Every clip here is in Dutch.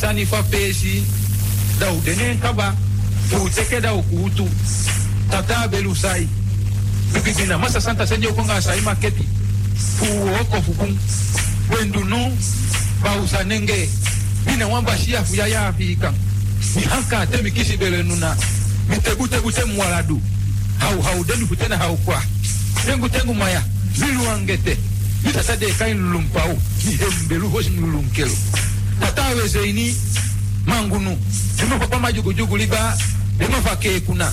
sani fa pesi. Da u denen kaba fu teke da u kutu tata belu sai. Bibibina masa santa senjo konga sai maketi. Fu oko fukun wendu nu ba usanenge bina wamba shia fu yaya ya afika. Mi hanka te mi kisi bele nuna. Mi tebu tebu te mwaladu hau hau denu futena hau kwa. Tengu tengu maya. Zilu angete. Mi tasade kain lumpau. Mi hembelu hosi nulunkelo taweza ini mangunu limakwakwa majugujugu liba limafakekuna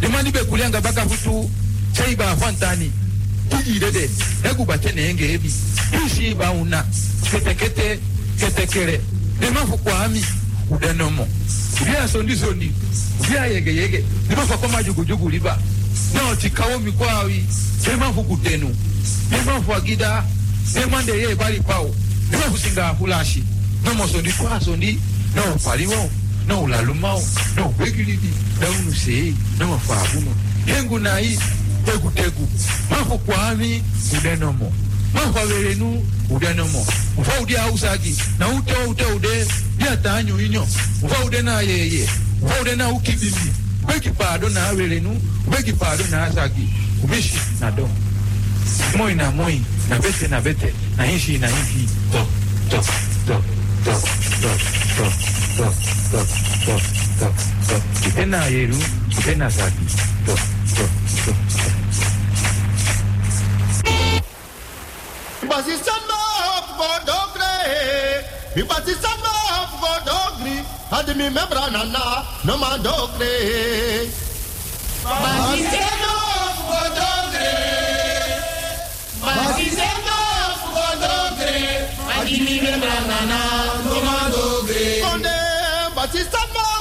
limalibe kulyanga bakafutu seiba afwantani tujirede egubate neyengeebi isiibauna ketekete ketekere limafukwami udenomo ubyasondisondi ubyayegeyege limakwakwa majugujugu liba. Naotikawo mikwawi limafukutenu limafwagida limandeyebalipawo limafusingafulashi nan monson di fwa, son di, nan ou pali waw, nan ou laloma waw, nan ou bekuliti, nan ou nuseye, nan ou fwa avuman. Yengu na yi, tegu tegu, man fwa kwa ami, ude nan mon. Man fwa vere nou, ude nan mon. Mfwa ude a usagi, nan ute ute ude, diya ta anyo inyo, mfwa ude na yeye, mfwa ude na ukibimi. Ube ki pado na vere nou, ube ki pado na asagi, ubishi na don. Moi na moi, na vete na vete, na inchi na inchi, to, to, to. Tena Yeru, Tena Zaki. Basistan of Godogre, the Basistan of no man dogre. Basistan Sister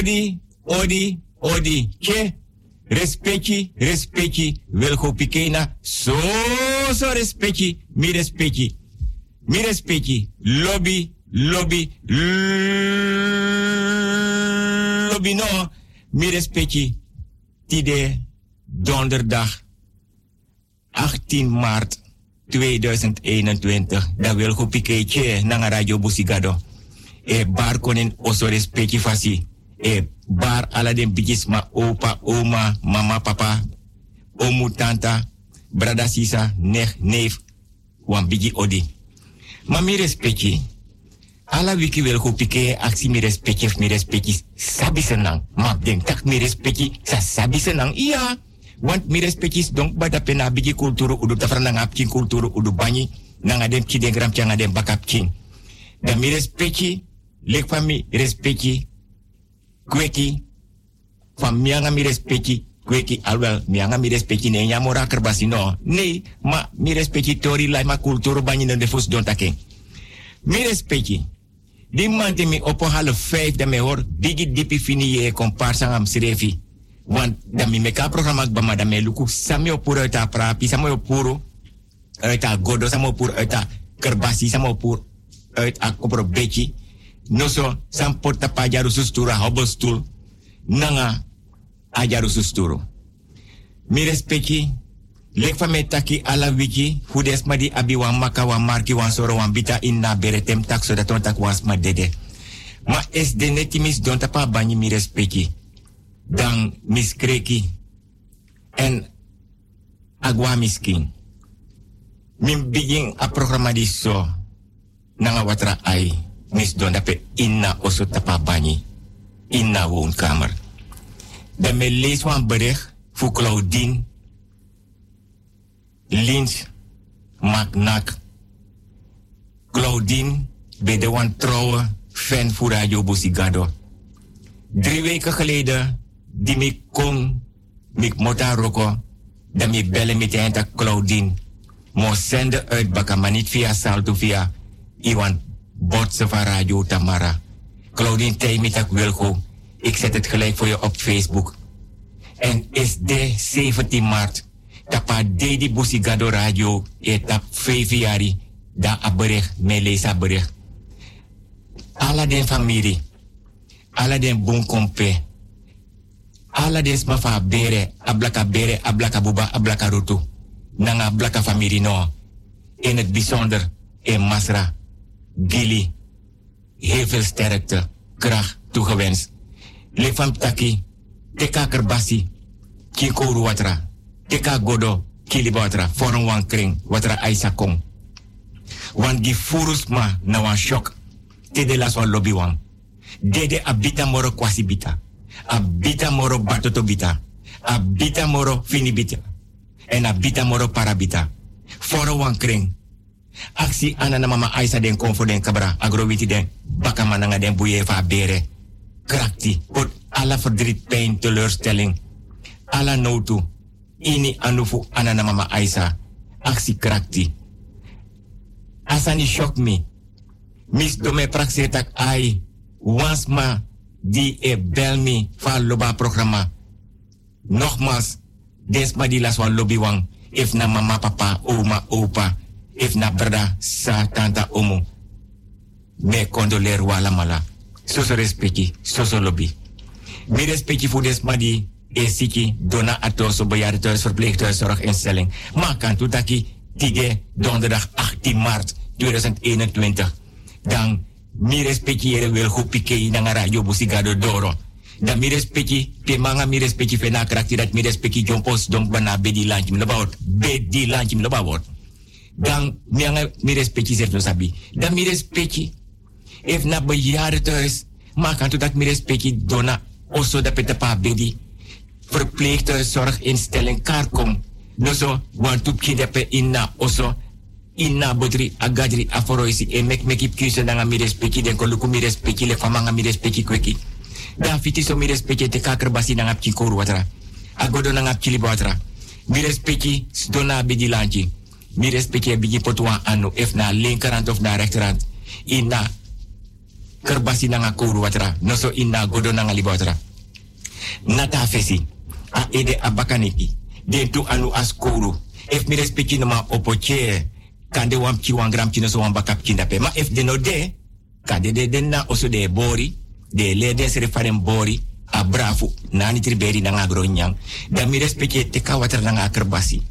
Odi, odi, odi. Ke, respecti, respecti. Wil go pikena. So, so respecti. Mi respecti. Mi respecti. Lobby, lobby, lobby no. Mi respecti. Tide, donderdag, 18 maart 2021. Da wil go piketje na radio Busigado. E bar konen oso respecti fasi. E bar ala den bijis ma opa, oma, mama, papa, omu, tanta, brada, sisa, nech, neef, wan bigi odi. Ma respecti. Ala wiki wil go pike aksi mi respecti mi respecti sabi senang. Ma den tak mi respecti sa sabi senang. Iya. Want mi respecti donc bada pena bigi kulturu udu tafra na kin kulturu udu banyi na dem ki den gram dem bakap king. Da mi respecti lek fami respecti kweki fam mianga mi respecti kweki alwel mianga mi respecti ne nyamora kerbasi no. Nee, ma mi respecti tori lai ma kulturu banyi na defus don take. Mi respecti die man die me op een half vijf, dat me hoor, digi dipi fini je comparsa am srefi. Want dat me meka programma bama dat me luku sami opur uit a prapi, sami opur uit a godo, sami opur uit a kerbasi, sami opur uit a kopro beki. No so, sam porta pa jaru sustura hobbelstoel, nanga a susturu. Mi respecti, Lek taki ala wiki, hoe des ma di abi wan maka marki wan soro wan bita in na beretem tak so dat on dede. Ma es de neti mis don tapa banyi mi respecti. Dan mis kreki. En agwa miskin. Min begin a programma di so. Nanga watra ai. Mis don dape inna oso tapa banyi. Inna woonkamer. Dan me lees wan bericht voor Claudine Lynch, Macnak, Claudine, bij de wan trouwe fan voor Radio Busigado. Drie weken geleden, die me kon, me mota roko, dat me bellen met de Claudine. Mo zenden uit baka, maar niet via salto, via Iwan Botse van Radio Tamara. Claudine, tij me tak wilgo. Ik zet het gelijk voor je op Facebook. En is de 17 maart. Tapa dedi busi gado radio etap feviari da aberech melesa berech ala den famiri ala den bon kompe ala den smafa bere ablaka bere ablaka buba ablaka rutu nanga ablaka famiri no in het bijzonder in Masra Gili heel veel sterkte kracht toegewenst. Lefam taki teka kinkoru watra teka godo kili watra forum wan kring watra aisa kong. Wan gi furus ma na shock te de las wan lobby wan dede abita moro kwasi bita. Abita moro batoto bita. Abita moro fini bita. En abita moro parabita forum wan kring aksi ana na mama aisa den konfo den kabra agrowiti den baka mananga den buye va bere krakti pot alla verdriet pijn teleurstelling alla notu ini anufu anana mama Aisa. Aksi krakti. Asani shock me. Mis do me praxetak ai. Ma di e bel me fa loba programma. Nogmaals, des ma di las wan lobby wang. If na mama papa, oma, opa. If na brada, sa, tanta, omo. Me condoleer wala mala. Soso respecti, soso lobby. Mi respecti fu des ma di e siki dona atos op bejaardentehuis, verpleeghuiszorginstelling. Maar kan toetaki tige donderdag 18 maart 2021. Dan mi respectiere wil goed pike na radio busigado doro. Dan mi respecti pe manga mi respecti fe na krakti dat mi respecti jompos donc bana bedi lobawot. Bedi lunch mi lobawot. Dan mi respecti no sabi. Dan mi respecti if na bejaardentehuis. Maar kan toetak mi respecti dona oso da petapa bedi verpleeghuiszorginstelling Karkom. No so, want to kindepe inna oso, inna bodri agadri aforoisi e mek mekip kuse nanga mi respecti den koluku mi respecti le famanga mi respecti kweki. Dan fiti so mi respecti te kaker basi nanga pchikoru watra. Agodo nanga pchili watra. Mi respecti dona bedi lanchi. Mi respecte bigi potwa anu if na linkerhand of na rechterhand. Ina kerbasi nanga kouru watra. No so ina godo nanga liba watra. Nata fesi. A ede abakaniki. Den tu anu as kouru. If mi respecte nama opoche. Kande wam ki wan gram kino so wan bakap kindape. Ma if de no de. Kade de den na oso de bori. De le de sere bori. A bravo. Nani triberi nanga gronyang. Da mi respecte teka watra nanga kerbasi.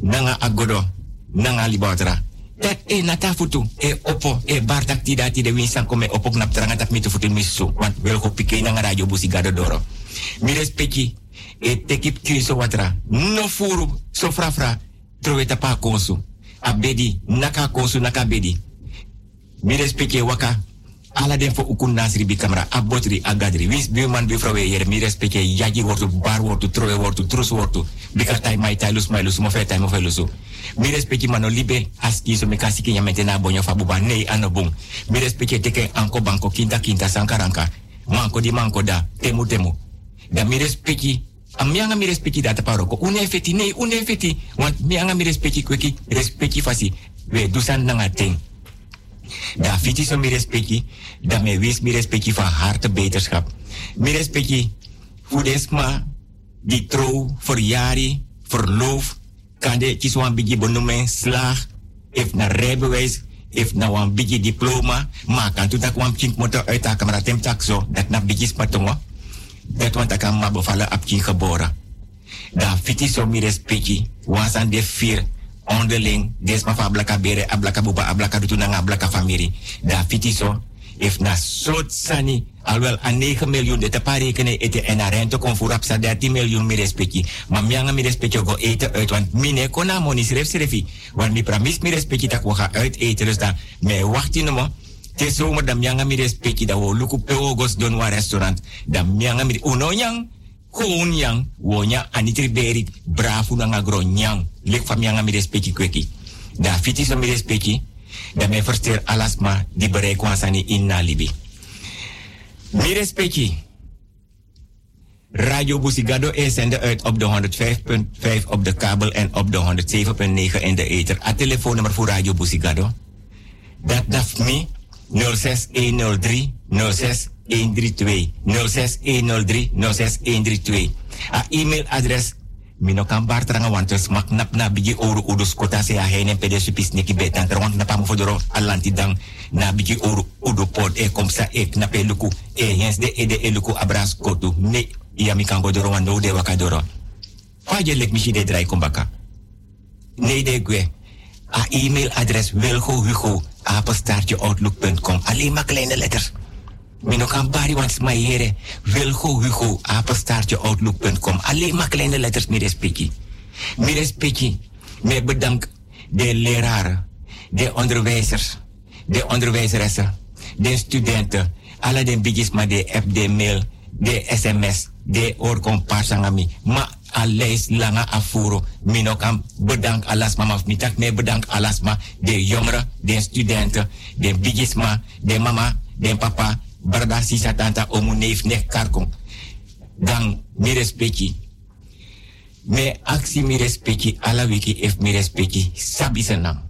Nanga agodo. Nanga libatra. Dat e nata futu. E opo. E bartak tida tida winsan kome opok teranga tak mitu futu misu. Want wel ko pike nanga radio busi gado doro. Mi respecte. E tekip kiso watra. No furu. So fra fra. Trowe tapa konsu. Abedi. Naka konsu naka bedi. Mi respecte waka. Ala den fo nasri bi kamera a botri a gadri wis bi man bi frawe yer mi respecte yaji wortu bar wortu trowe wortu trus wortu. Bi ka tay mai tay lus mai lus mo fe tay mo fe lusu. Mi respecte mano libe aski so me kasiki nya metena bonyo fa buba nei ano bung. Mi respecte teke anko banko kinta kinta sankaranka manko di manko da temu temu. Da mi respecte am mi anga mi respecte da ta paroko. Une feti nei une feti. Want mi anga mi respecte kweki respecte fasi. We dusan nanga ting Da fiti so mi respecti, da me wis mi respecti van harte beterschap. Mi respecti voedesma, die trouw, verjari, verloof, kan de kies wan bigi benoemen, slag, if na rijbewijs, if na wan bigi diploma, maar kan tu tak wan kink motor uit haar kamera tem tak zo, dat na bigi spatongo, dat wan tak ma bevallen ap kink geboren. Da fiti so mi respecti, wansan de vier, onderling desma fa ablaka bere ablaka buba ablaka dutu nanga ablaka famiri. Da fiti so if na sot sani alwel a 9 miljoen de te parekenen ete en a rente kon voor apsa 13 miljoen mi respecti ma mianga mi respecti go eten uit want mine kona moni sref srefi want mi pramis mi respecti tak we gaan uit eten dus dan me wachti no mo. Te zomer da mianga mi respecti da wo luku pe ogos don wa restaurant. Da mianga mi uno yang kon yang wonya anitri beri brafu nanga gro nyang lek fam yang mi respecti kweki da fiti so mi respecti da me verster alasma di bereik wansani in na libi mi respecti Radio Busigado is zender uit op de 105.5 op de kabel en op de 107.9 in de ether. A telefoonnummer voor Radio Busigado. Dat daf me 06103 06132 06103 06132. A e-mailadres mino kan bar tranga wantes mak nap na bigi oru udus kota se a henen pede supis neki betan want fodoro alanti na bigi udu pod e kom sa ek na peluku e hens de ede eluku abras kotu ne iya mi de wakadoro lek mishi de kombaka ne de gwe a e-mailadres wilgo hugo outlook.com alleen maar kleine letters Mino kan bari want my here wilgo hugo apenstaartje outlook.com alleen maar kleine letters mi respecti mi respecti me bedank de leraren de onderwijzers de onderwijzeressen de studenten alle de bigis maar de app de mail de sms de oorkom parsangami ma alles langa afuro mino kan bedank alas mama mi tak me bedank alas ma de jongeren de studenten de bigis ma de mama de papa brada sisa tanta omu neef nek karkon dan mi respecti. Me aksi mi respecti ala wiki if mi respecti sabi senang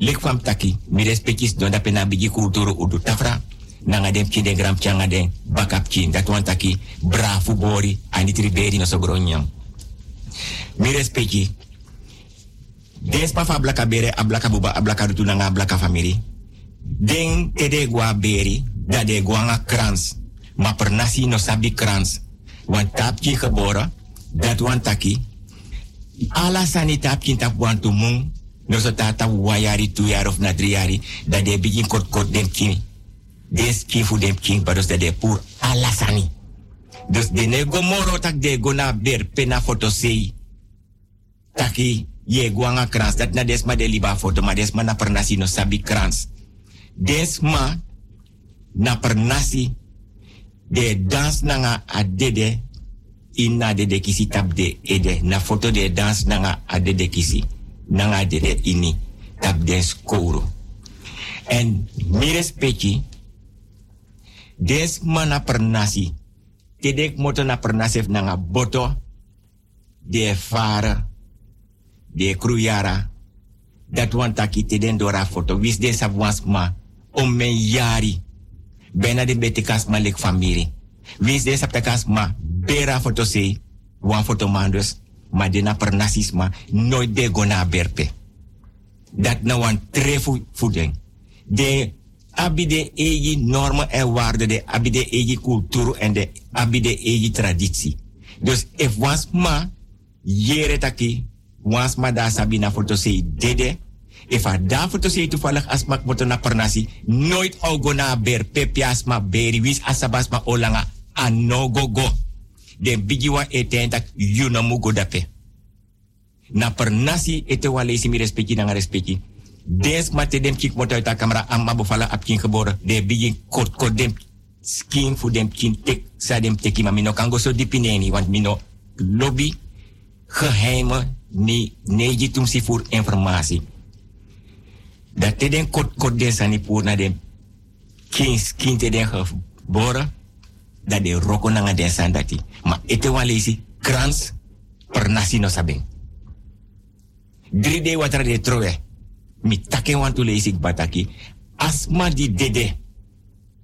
lek fam taki mi respecti don pena bigi kulturu udu tafra. Nanga dem kinde gram changa den bakap kin dat wan taki brafu bori ani triberi no sogronyang mi respecti. Des pa fa blaka bere ablaka buba ablaka dutu nanga ablaka famiri. Den tede gwa beri da de gwanga krans. Ma per nasi no sabi krans. Wan tapki geboren dat wan taki. Ala sani tapki tap wan tu mung no so tata wayari tu of na drie jari da de begin kort kort dem kin des kin fu dem kin pados da de pur ala sani dus de ne go moro tak de go na ber pena foto sei. Taki ye gwanga krans. Dat na des ma de liba foto. Ma des ma na per nasi no sabi krans. Des ma na per nasi de dans nanga adede ina de de kisi tap de ede na foto de dans nanga adede kisi nanga dede ini tap den skoro en mi respecti des mana per nasi tedek moto na per nasif nanga boto de fara de kruyara Dat wan taki te den dora foto. Wis den sabwans ma. Men yari. Bena de betikas ma lek famiri. Wis den saptakas ma. Bera foto se. Wan foto mandus. Ma per nasisma. Nooit de gona berpe. Dat na wan trefu voeding. De abide egi normen en waarden. De abide egi cultuur en de abide egi traditie. Dus if wans ma. Jere taki wans ma da sabi na foto sei dede. If a da foto sei toevallig as mak moto na pernasi, nooit ogo na ber pepi asma beri wis asabas ma olanga anogo go. Den bigiwa eten tak you no mugo dape. Na pernasi ete wale si mi respecti na respecti. Des ma te dem kik moto ta kamera amma bofala ap kin geboren. De bigi kort kort dem skin fu dem kin tek sa dem teki ma mino kango so dipineni want mino lobby geheime ni neji tum si voor informatie. Dat te den kot kot den sani pour na den kins kin te den geboren. Dat de roko na den sandati. Ma ete wan lesi krans per nasi no sabeng. Drie de watra de trowe. Mi take wan tu bataki. Asma di dede.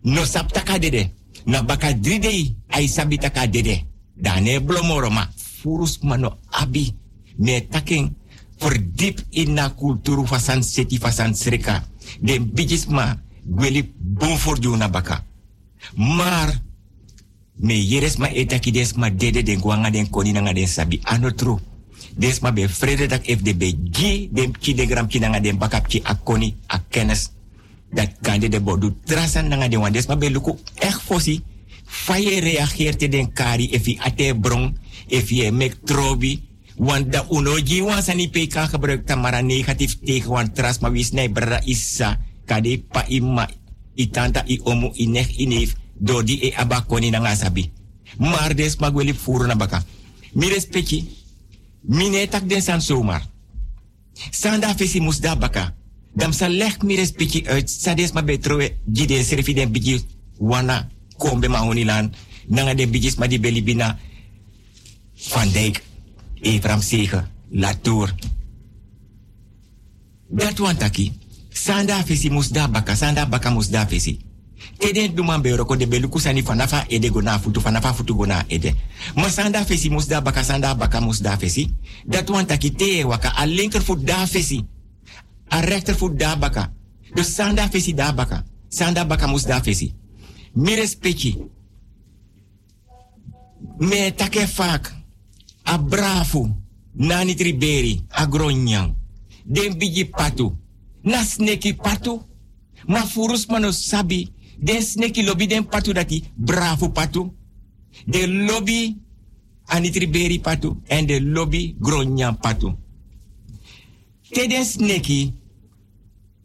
No sap taka dede. Na baka drie de ai sabi taka dede. Dane blomoro ma furus mano abi me taking verdiep in na kulturu fasan seti fasan sreka den bijis ma gweli bon for na baka. Maar me yeres ma etaki des ma dede den gwanga den koni na den sabi anotru des ma be frede dak FDB gi den ki de gram ki den baka ki akoni a dat kande de bodu trasan na den wan. Ma be luku echt fosi faye reageert den kari efi ate brong if je mek trobi. Want de unoji wan sani pe kan gebruikt tamara negatief tegen wan tras maar wis nee brada isa kade pa ima itanta i omu i nech i neef do di e abakoni na ngasabi. Maar des mag wel furu na baka. Mi respecti. Mine tak den san zomaar. Sanda fesi mus da baka. Dam sa leg mi respecti uit. Sa des ma betroe gide serfi den bigi wana kombe ma honilan. Nanga den bigis ma di belibina. Van Dijk, Evram Segen, Latour. Dat wan taki. Sanda fesi mus da baka, sanda baka mus da fesi. Teden duman be roko de beluku sani fanafa ede gona futu fanafa futu gona ede. Ma sanda fesi mus da baka, sanda baka mus da fesi. Dat wan taki te waka a linker voet da fesi. A rechter voet da baka. Dus sanda fesi da baka. Sanda baka mus da fesi. Mi respecti. Me take a bravo, nani triberi, a gronyang. Den bigi patu, na sneki patu, ma furus mano sabi, den sneki lobby den patu dati, bravo patu. De lobby ani triberi patu, en de lobby gronyang patu. Te den sneki,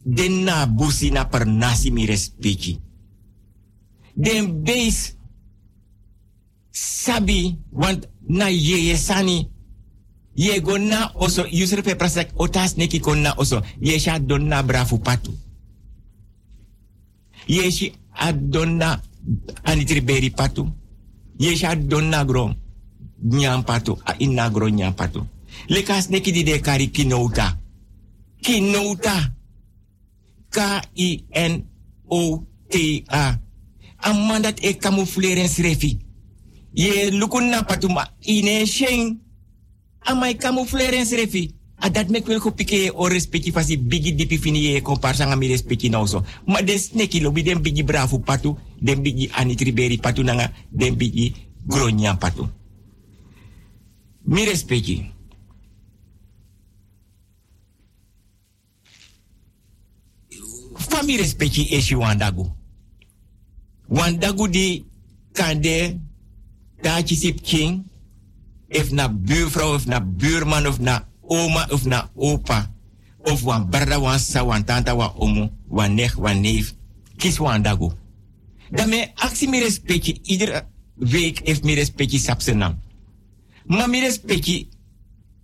den na busi na per nasi mi respeki. Den base, sabi, want na ye sani. Ye go na oso yusre prasak otas neki kon na oso. Ye sha don na brafu patu. Ye shi adonna anitri beri patu. Ye sha don na gro nyam patu a inna gro nyam patu. Lekas neki di de kari kinouta. Kinouta. K I N O T A. Amandat e camoufleren srefi ye na patuma ine sheng. Amai camoufleren srefi adat mek wel kopike o respecti fasi bigi dipi fini ye komparsa nga mi respecti na oso ma des neki lobi den bigi brafu patu den bigi anitriberi patu nanga den bigi gronya patu. Mi respecti. Fami respecti eshi wandagu. Wandagu di kande taatje sip king. Of na buurvrouw, of na buurman, of na oma, of na opa. Of wan brada, wan sa, wan tanta, wan omu, wan nech, wan neef. Kies wan dago. Daarmee actie mi respectje. Iedere week heeft mi respectje sapsenang. Maar mi respectje.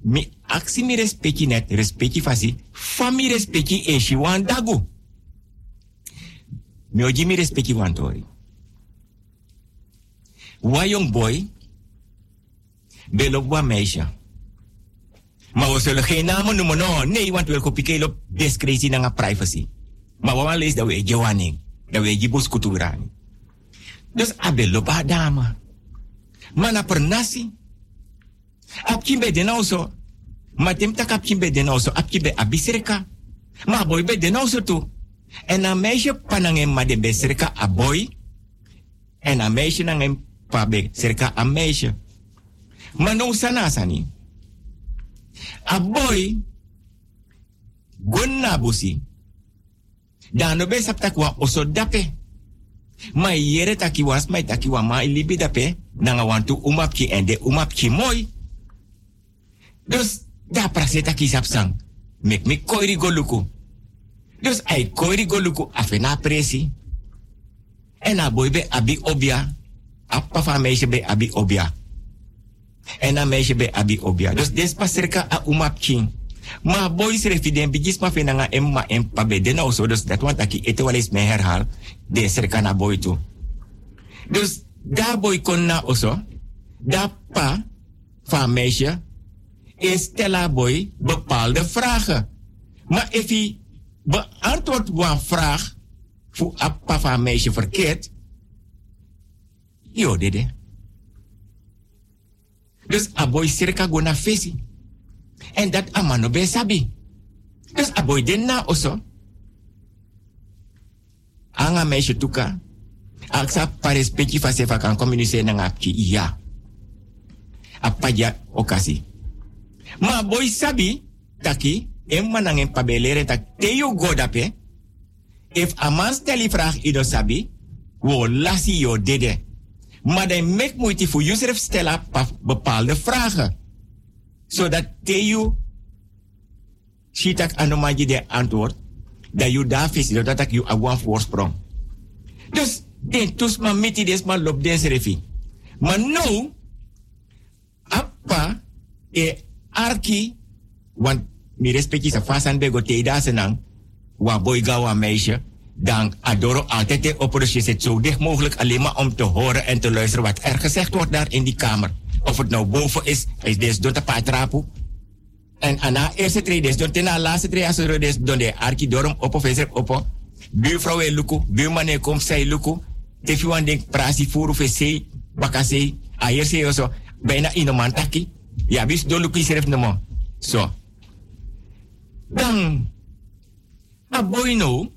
Mi actie mi respectje net. Respectje fasi. Fami respectje eshi wan dago. Mi oji mi respectje wan tori. Wa young boy belop wa meisje. Maar we zullen geen namen noemen, no. Nee, want we willen op discretie privacy. Maar we lezen dat we Johanning, dat we Jibus Kuturani. Dus abelo ba dama. Mana per nasi. Apkimbe de nou zo. Maar tem tak apkimbe de nou zo. Apkimbe abisreka. Maar boy be de zo toe. En een meisje panangen ma de besreka a boy. En een meisje nangen pa be serka a meisje. Maar sana sani. A boy. Gonna busi. Dan be sapta oso dape. Ma yere taki was mai taki wa ma libi dape. Nanga wantu umapki ende umapki moi. Dus da prase taki sapsang. Mek me koiri goluku. Dus ai koiri goluku afena presi. En a be abi obia. Appa van meisje be abi obia. En a meisje be abi obia. Dus des pasirka a umapki. Maar boys refiden bigis ma fenanga emma en pabe de nou zo. Dus dat want aki ete wel eens me herhaal. De serka na boy toe. Dus daar boy kon na oso. Daar pa van meisje is stella boy bepaalde vragen. Maar if hij beantwoordt vraag voor appa van meisje verkeerd. Jo, dede. Dus a boy circa go na fesi. En amano be sabi. Dus a boy den na oso. Anga meisje tuka. Aksa pares peki fase fa kan communice na ngapki iya. Apaja okasi. Ma boy sabi taki emma nangen pabelere tak teyo godape. If a man steli vraag ido sabi, wo lasi yo dede. Maar dan mek moeite voor jezelf stellen bepaalde vragen. Zodat teyo shitak anomaji de antwoord. Dat je daar vis, dat je een voorsprong. Dus, den tus ma miti des ma lop des refi. Maar nu, appa e arki, want mi respecti sa fasan bego te da wa boy wa meisje, dan adoro altijd de operatie zit zo dicht mogelijk alleen maar om te horen en te luisteren wat er gezegd wordt daar in die kamer. Of het nou boven is, is des don te patrapu. En ana eerste tree des don tena laatste tree als er don de arki dorom op of is er op. Buurvrouw e luku, buurman e kom zij luku. Tefi wan denk prasi furu fe sei, bakase, ayer sei oso, bijna inoman taki. Ja, bis don luku iseref nemo. So. Dan, a boy no,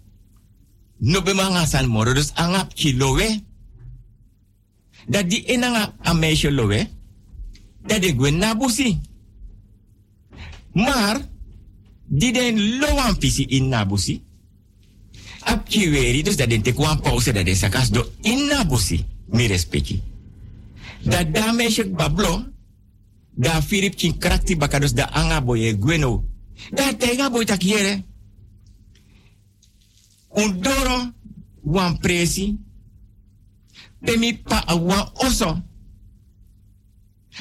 no be mga san moro, dus angap ki lowe. Dat di enanga a meisje lowe, dat de gwen na busi. Maar, di den lowan pisi in na busi, ap ki weri, dus dat den te kwan pauze dat den sakas do in na busi, mi respecti. Dat da meisje bablo, da firip kin krakti bakados da anga boye gweno. Da tega boy takiere. Un doro wan presi. Pemi pa a wan oso.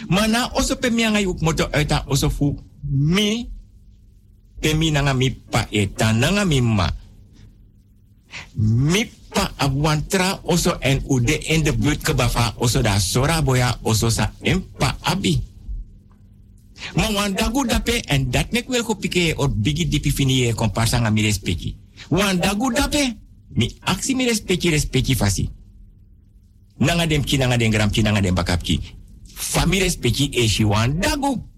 Mana oso pemi anga yuk moto eta oso fu mi. Pemi nanga mi pa eta nanga mi ma. Mi pa a wan tra oso en ude in de buurt kebafa oso da sora boya oso sa empa abi. Maar wan dagu dape en dat nek wel or bigi dipi fini e komparsa nga mi respecti. Wan dagu dape mi aksi mi respecti respecti fasi. Nanga dem ki nanga dem gram ki nanga dem bakap ki. Fami e wan dagu.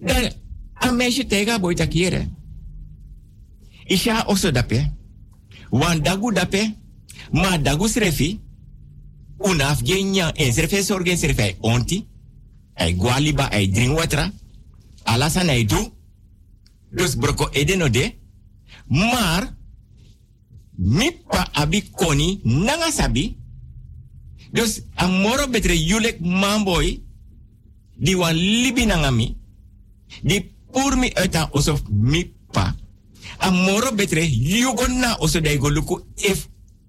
Dan a tega boy takiere. Isha oso dape. Wan dagu dape. Ma dagu srefi unaf genya en serfe sorgen serfe onti ay gwaliba ay drink water alasan ay du dus broko edeno de maar mipa abi koni nanga sabi dus amoro betre yulek mamboy di wan libi nanga mi di pur mi osof mipa amoro betre yugo na oso if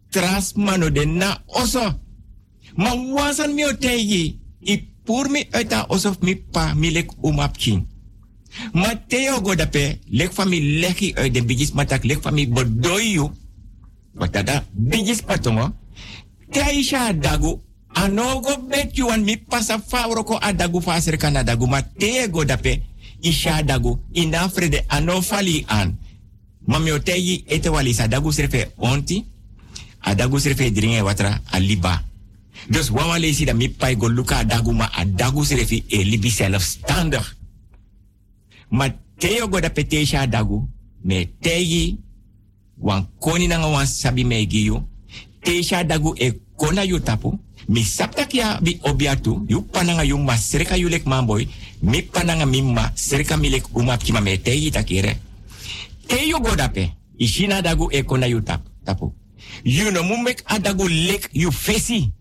trasmano de na oso Ma wasan mi o tegi. I pur mi osof mi pa mi lek. Ma teo go dape lek fa mi leki uit de bigis matak lek fa mi bodoyu. Watata bigis patongo. Taisha dagu Anogo bet you an mi pasa favroko adagu faser kan adagu ma tego dape isha dagu ina frede ano fali an. Mami oteyi ete wali sa dagu serfe onti adagu serfe dringe watra aliba. Dus wawa lesi da mi pai go luka adagu ma adagu e libi zelfstandig. Ma teo go da petesha adagu me teyi wan koni nanga wan sabi me. Tesha dagu e kona yu tapu. Mi sapta kia bi obiatu. Yu pananga yu ma sereka yu mamboy. Mi pananga mi ma sereka mi lek uma kima me takire. Teyo go dape. Ishina dagu e kona yu tap, tapu. You no mu mek adagu lek yu fesi.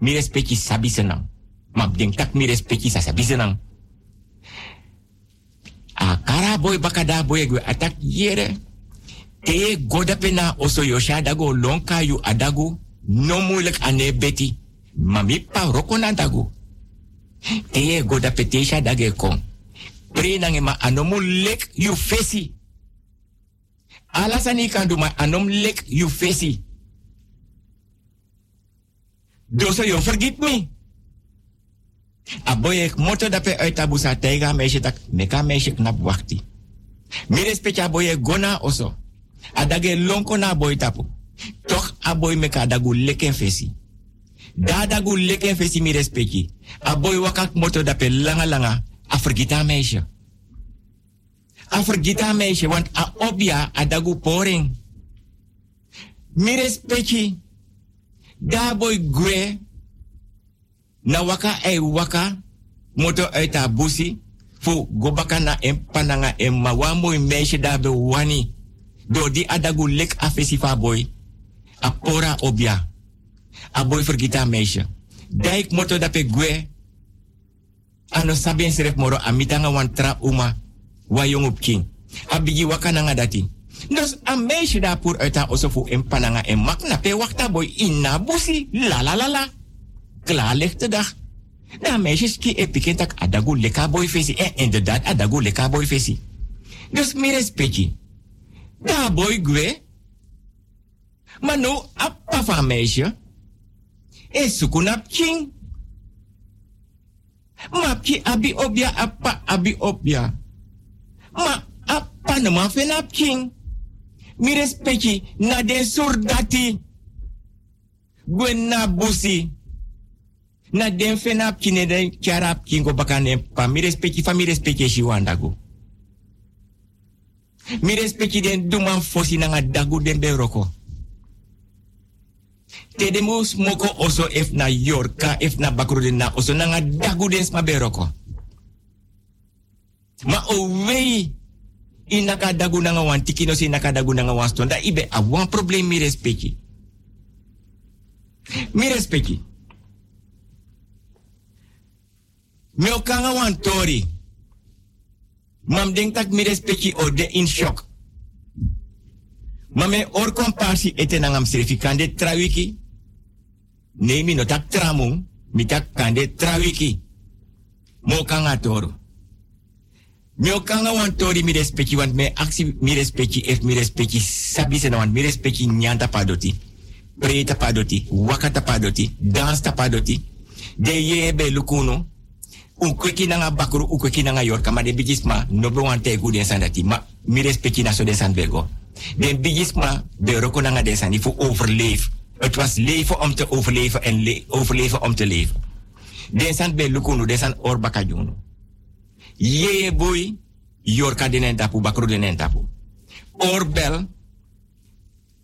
Mi respecti sabi senang. Mi respecti sa sabi. A kara boy bakada boy gue atak yere. Te goda pena oso dago lonka yu adagu no moeilijk ane beti. Mami pa roko na dagu. Te goda petesha dage kon. Pre ma anomu lek fesi. Alasani kan du ma anom yu fesi. Doso yo forgive me. Aboy ek moto dape uit abusa teiga meisje tak meka meisje knap wakti. Mi respect aboy ek gona oso. Adage lonko na aboy tapu. Toch aboy meka adagu leken fesi. Da dagu leken fesi mi respecti. Aboy wakak moto dape langa langa. A vergita meisje. A vergita meisje, want a obia adagu poring. Mi respecti. Da boy gwe na waka e waka moto uit haar busi fu gobaka na en pananga en mooi meisje daar be wani. Do di adagu lek afesi fa boy. A pora obia. A boy vergita meisje dijk moto dape gwe. Ano sabien seref moro a uma wa jong op king. Waka nanga dati. Dus a meisje daar pour uit haar osofu pananga en mak na pe wakta boy busi la la la la klaar dag. Na meisjes ki e piket tak adagu leka boy fesi. En inderdaad adagu leka boy fesi. Dus meer respecti. Da boy gwe. Maar nou, appa van meisje. E sukunap king. Mapki abi obia appa abi obia. Ma appa no man fenap king. Mi respecti na den sordati. Gwen na busi na den fena kine den kingo bakane pa? Mi respecti fa mi respecti wandago mi respecti den duman fosi nanga dagu den be roko. Te oso ef na yorka ef na bakro den na oso nanga dagu den sma ma o inaka dagu nanga wan tikino si inaka dagu nanga wan stonda ibe a wan problem mi respecti. Mi respecti Me okanga wan tori. Mam denk tak mi respecti o de in shock. Mame or komparsi ete nangam serifi kande trawiki. Nee mi no tak tramung, mi tak kande trawiki. Mo kanga toro. Mi okanga wan tori mi respecti want me aksi mi respecti ef mi respecti sabi se want mi respecti nyanta padoti. Preta padoti, wakata padoti, dans padoti. De ye be lukuno ukweki nanga bakuru ukweki nanga yorka ma de bigisma no be wan den ma mi respecti na so den san bego. De bigisma de roko nanga den san. Overleef. Het was leven om te overleven en le overleven om te leven den san be lukunu den san or bakajunu ye boy yorka den tapu bakuru den tapu. Oorbel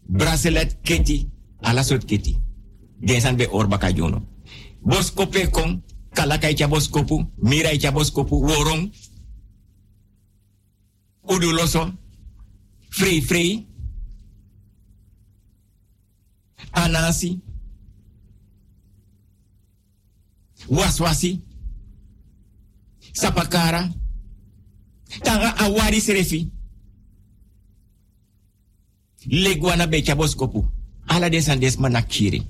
bracelet keti ala sot keti. Den or boskope kong kalaka icha boskopu, mira icha boskopu, worong, uduloso, free free, anasi, waswasi, sapakara, tanga awari serefi, legwana becha boskopu, ala desan des manakiri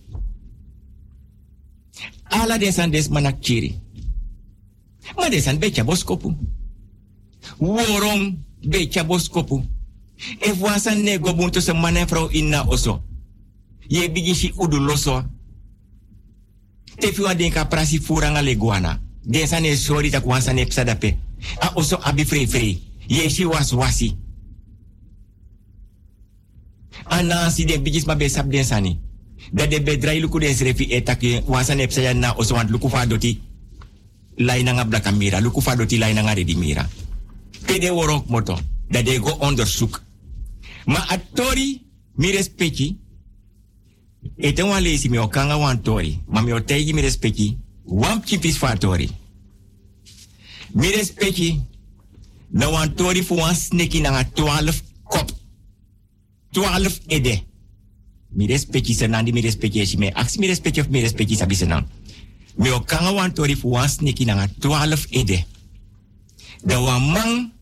ala desan des manak kiri. Ma desan becha boskopu. Worong becha boskopu. E wasan nego buntu se manen vrouw inna oso. Ye bigi si udu loso. tefi wa denka prasi furanga leguana. Den sane sorry tak wan sane psadape. A oso abi free free. Yeshi was wasi. Anansi den bijis ma be sap den sani. Dat de bedrai luku den srefi etake wan sane psaya na oso want luku fa doti. Laina nga blaka doti laina nga redi mira. Pede worok moto. Dat de go onderzoek. Ma atori mi respecti. Eten wan lesi mi okanga wan tori. Ma mi otegi mi respecti. Wan chipis fa tori. Mi respecti. Na wan tori fu wan sneki na nga 12 kop. 12 ede. Mi respecti senandi mi respecti esi me. Aksi mi respecti of mi respecti sabi senang. Mi okanga wan tori fu wan sneki na nga 12 ede. Da wan mang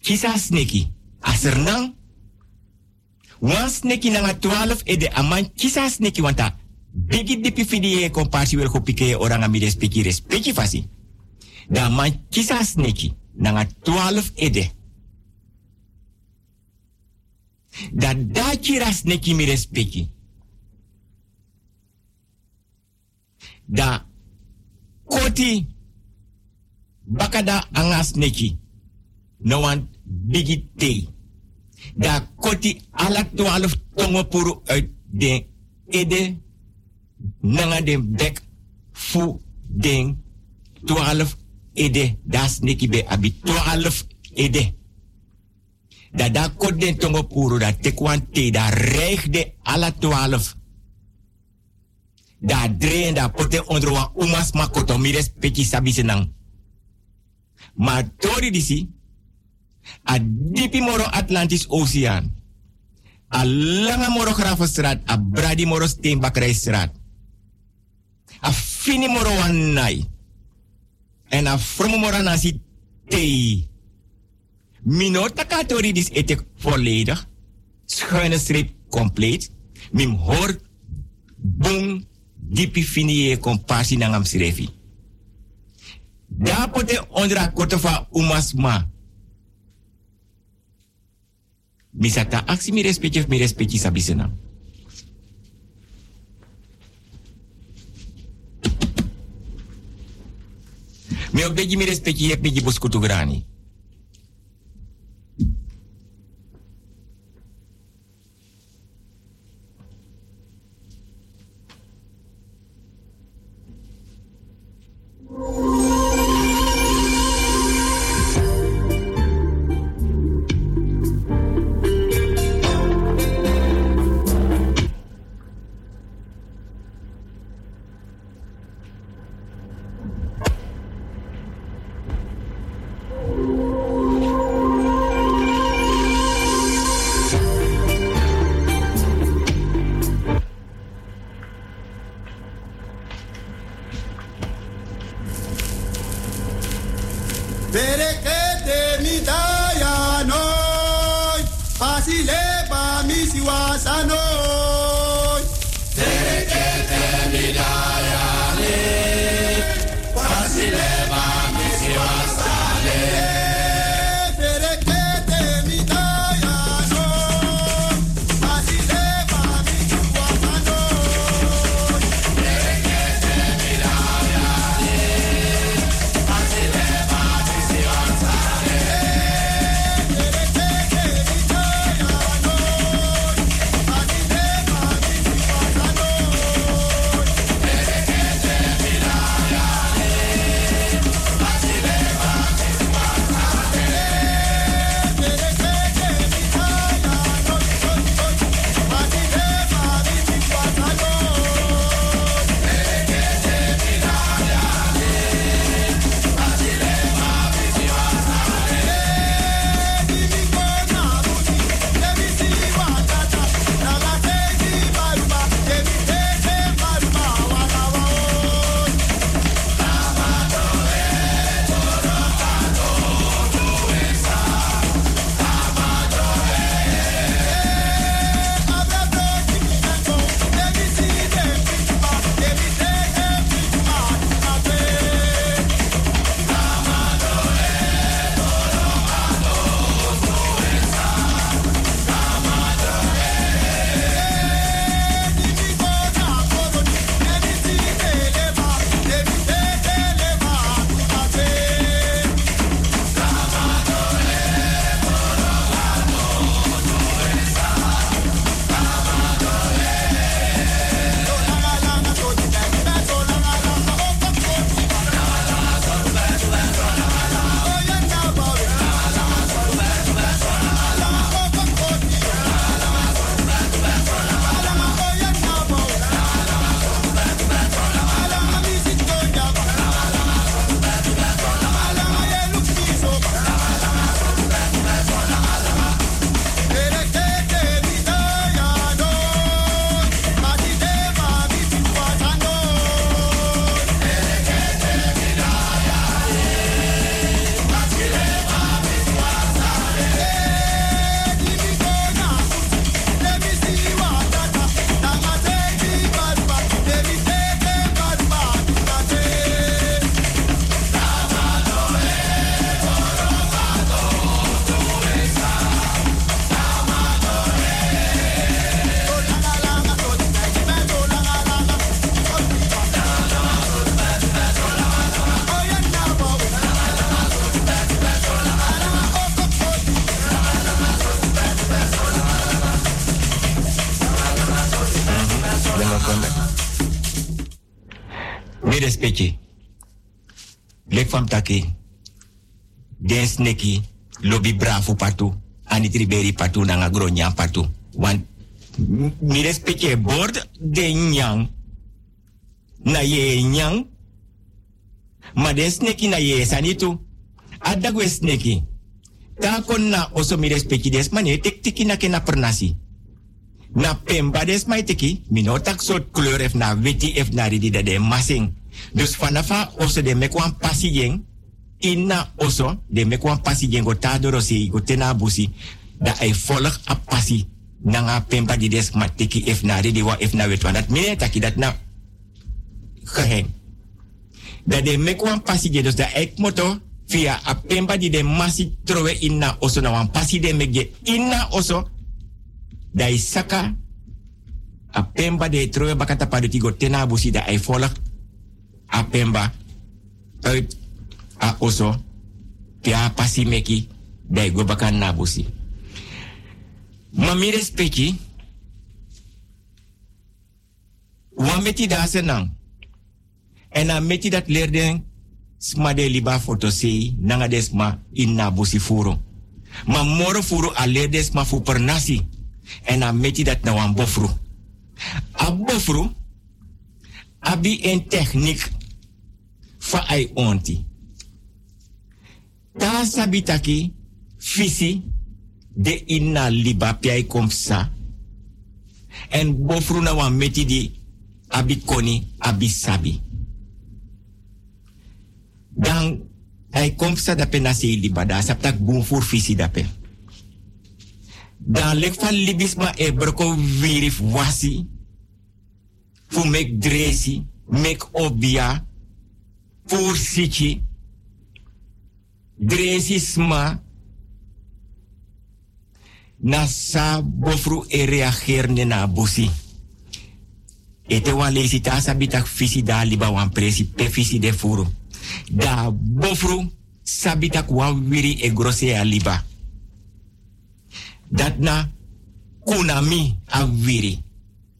kisa sneki. Aser nang wan sneki na nga 12 ede aman kisa sneki wanta bigi dipi fidi e kompasi wel kopike orang ami respeki respeki fasi. Da man kisa sneki na nga 12 ede. Da da kira sneki mi respeki. Da koti bakada anga sneki. No wan bigi tei. Da koti ala twaalf tongo puru uit den ede nanga den bek fu den twaalf ede das neki be abi twaalf ede. Da da kot den tongo puru da tekwan te da reig de ala twaalf. Da dreen da pote onder wa umas mires peki sabi senang. Ma tori disi, a dipi moro Atlantis Oceaan. A langa moro a bradi moro Steenbakkerijstraat. A fini moro Wanai. En a fromo moro nasi tei. Mino takatori dis etek volledig. Schuine streep compleet. Mim hoor boom dipi fini e compassie nangam srefi. Dapote ondra kotofa umasma. Misata aksi mi respecti mi respecti sabisena. Mi obegi mi respecti e pegi boskutu grani. Take. Den sneki lobby bravo patu. Ani triberi patu nanga gronya patu. Want mi respecte board de nyang. Na ye nyang. Ma den sneki na ye sanitu. Adagwe sneki. Ta kon na oso mi respecte des mane tek tiki na kena pernasi. Na pemba des mai teki, mi no tak soort kleur ef na witi ef na ridi de masing. Dus vanafa oso de mekwan pasi jeng, inna oso de mekwan pasi jeng go ta dorosi go tena busi, da ay volg a pasi nanga pemba di des ma teki ef na ridi wa ef na wetwan. Dat mine taki dat na geheim. Dat de mekwan pasi jeng, dus da ek moto via a pemba di de masi trowe inna oso na wan pasi de megje inna oso, da i saka a pemba de troe bakata padu tena busi da ai volg a uit a oso pia pasi meki da i go bakan na busi ma mi respecti wan meti da senang en a meti dat leerden sma de liba foto sei nanga desma in na busi furo ma moro furo a leerden sma fu per nasi en a meti dat na wan bofru. A bofru, abi een techniek fa ai onti. Ta sabitaki fisi de inna liba piai komsa. En bofru na wan meti di abi koni abi sabi. Dan ai komsa dape nasi liba da saptak bumfur fisi dape. Dan lek van libisma e broko wirif wasi. Fu mek dresi, mek obia, fur sichi. Dresi sma. Na sa bofru e reagerne na busi. Ete wan lesi ta sabitak fisi da liba wan presi pe fisi de furu. Da bofru sabitak wan wiri e grose a liba dat na kunami a.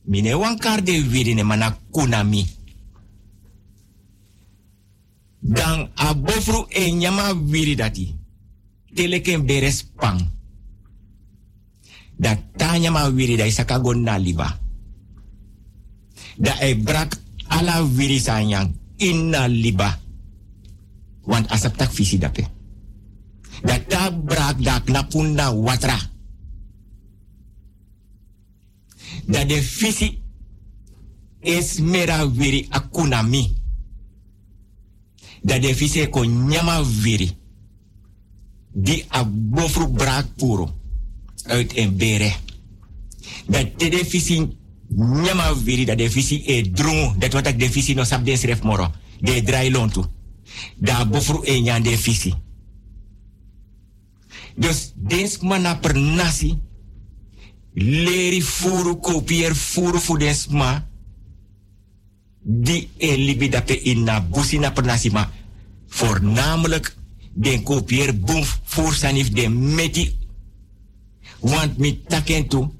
Mine wan kar de wiri ne mana kunami. Dan a bofru e nyama wiri dati. Teleken beres pang. Da ta nyama wiri da isaka gon na liba. Da e brak ala wiri sanyang inna liba. Want asap tak visi dape. Da ta brak da knapunda watra. Dat de visie is mera wiri akunami. Dat de visie ko nyama wiri. Die a bofru braak puro. Uit een bere. Dat de visie nyama wiri. Dat de visie e drungu. Dat wat de visie no sap den schrijf moro. De draai lontu. Da bofru e nyan de visie. Dus dens mana per nasi leri furu kopier furu fu desma di e libi dape inna busina pernasima voornamelijk den kopier boom voor sanif de meti. Want mi taken tu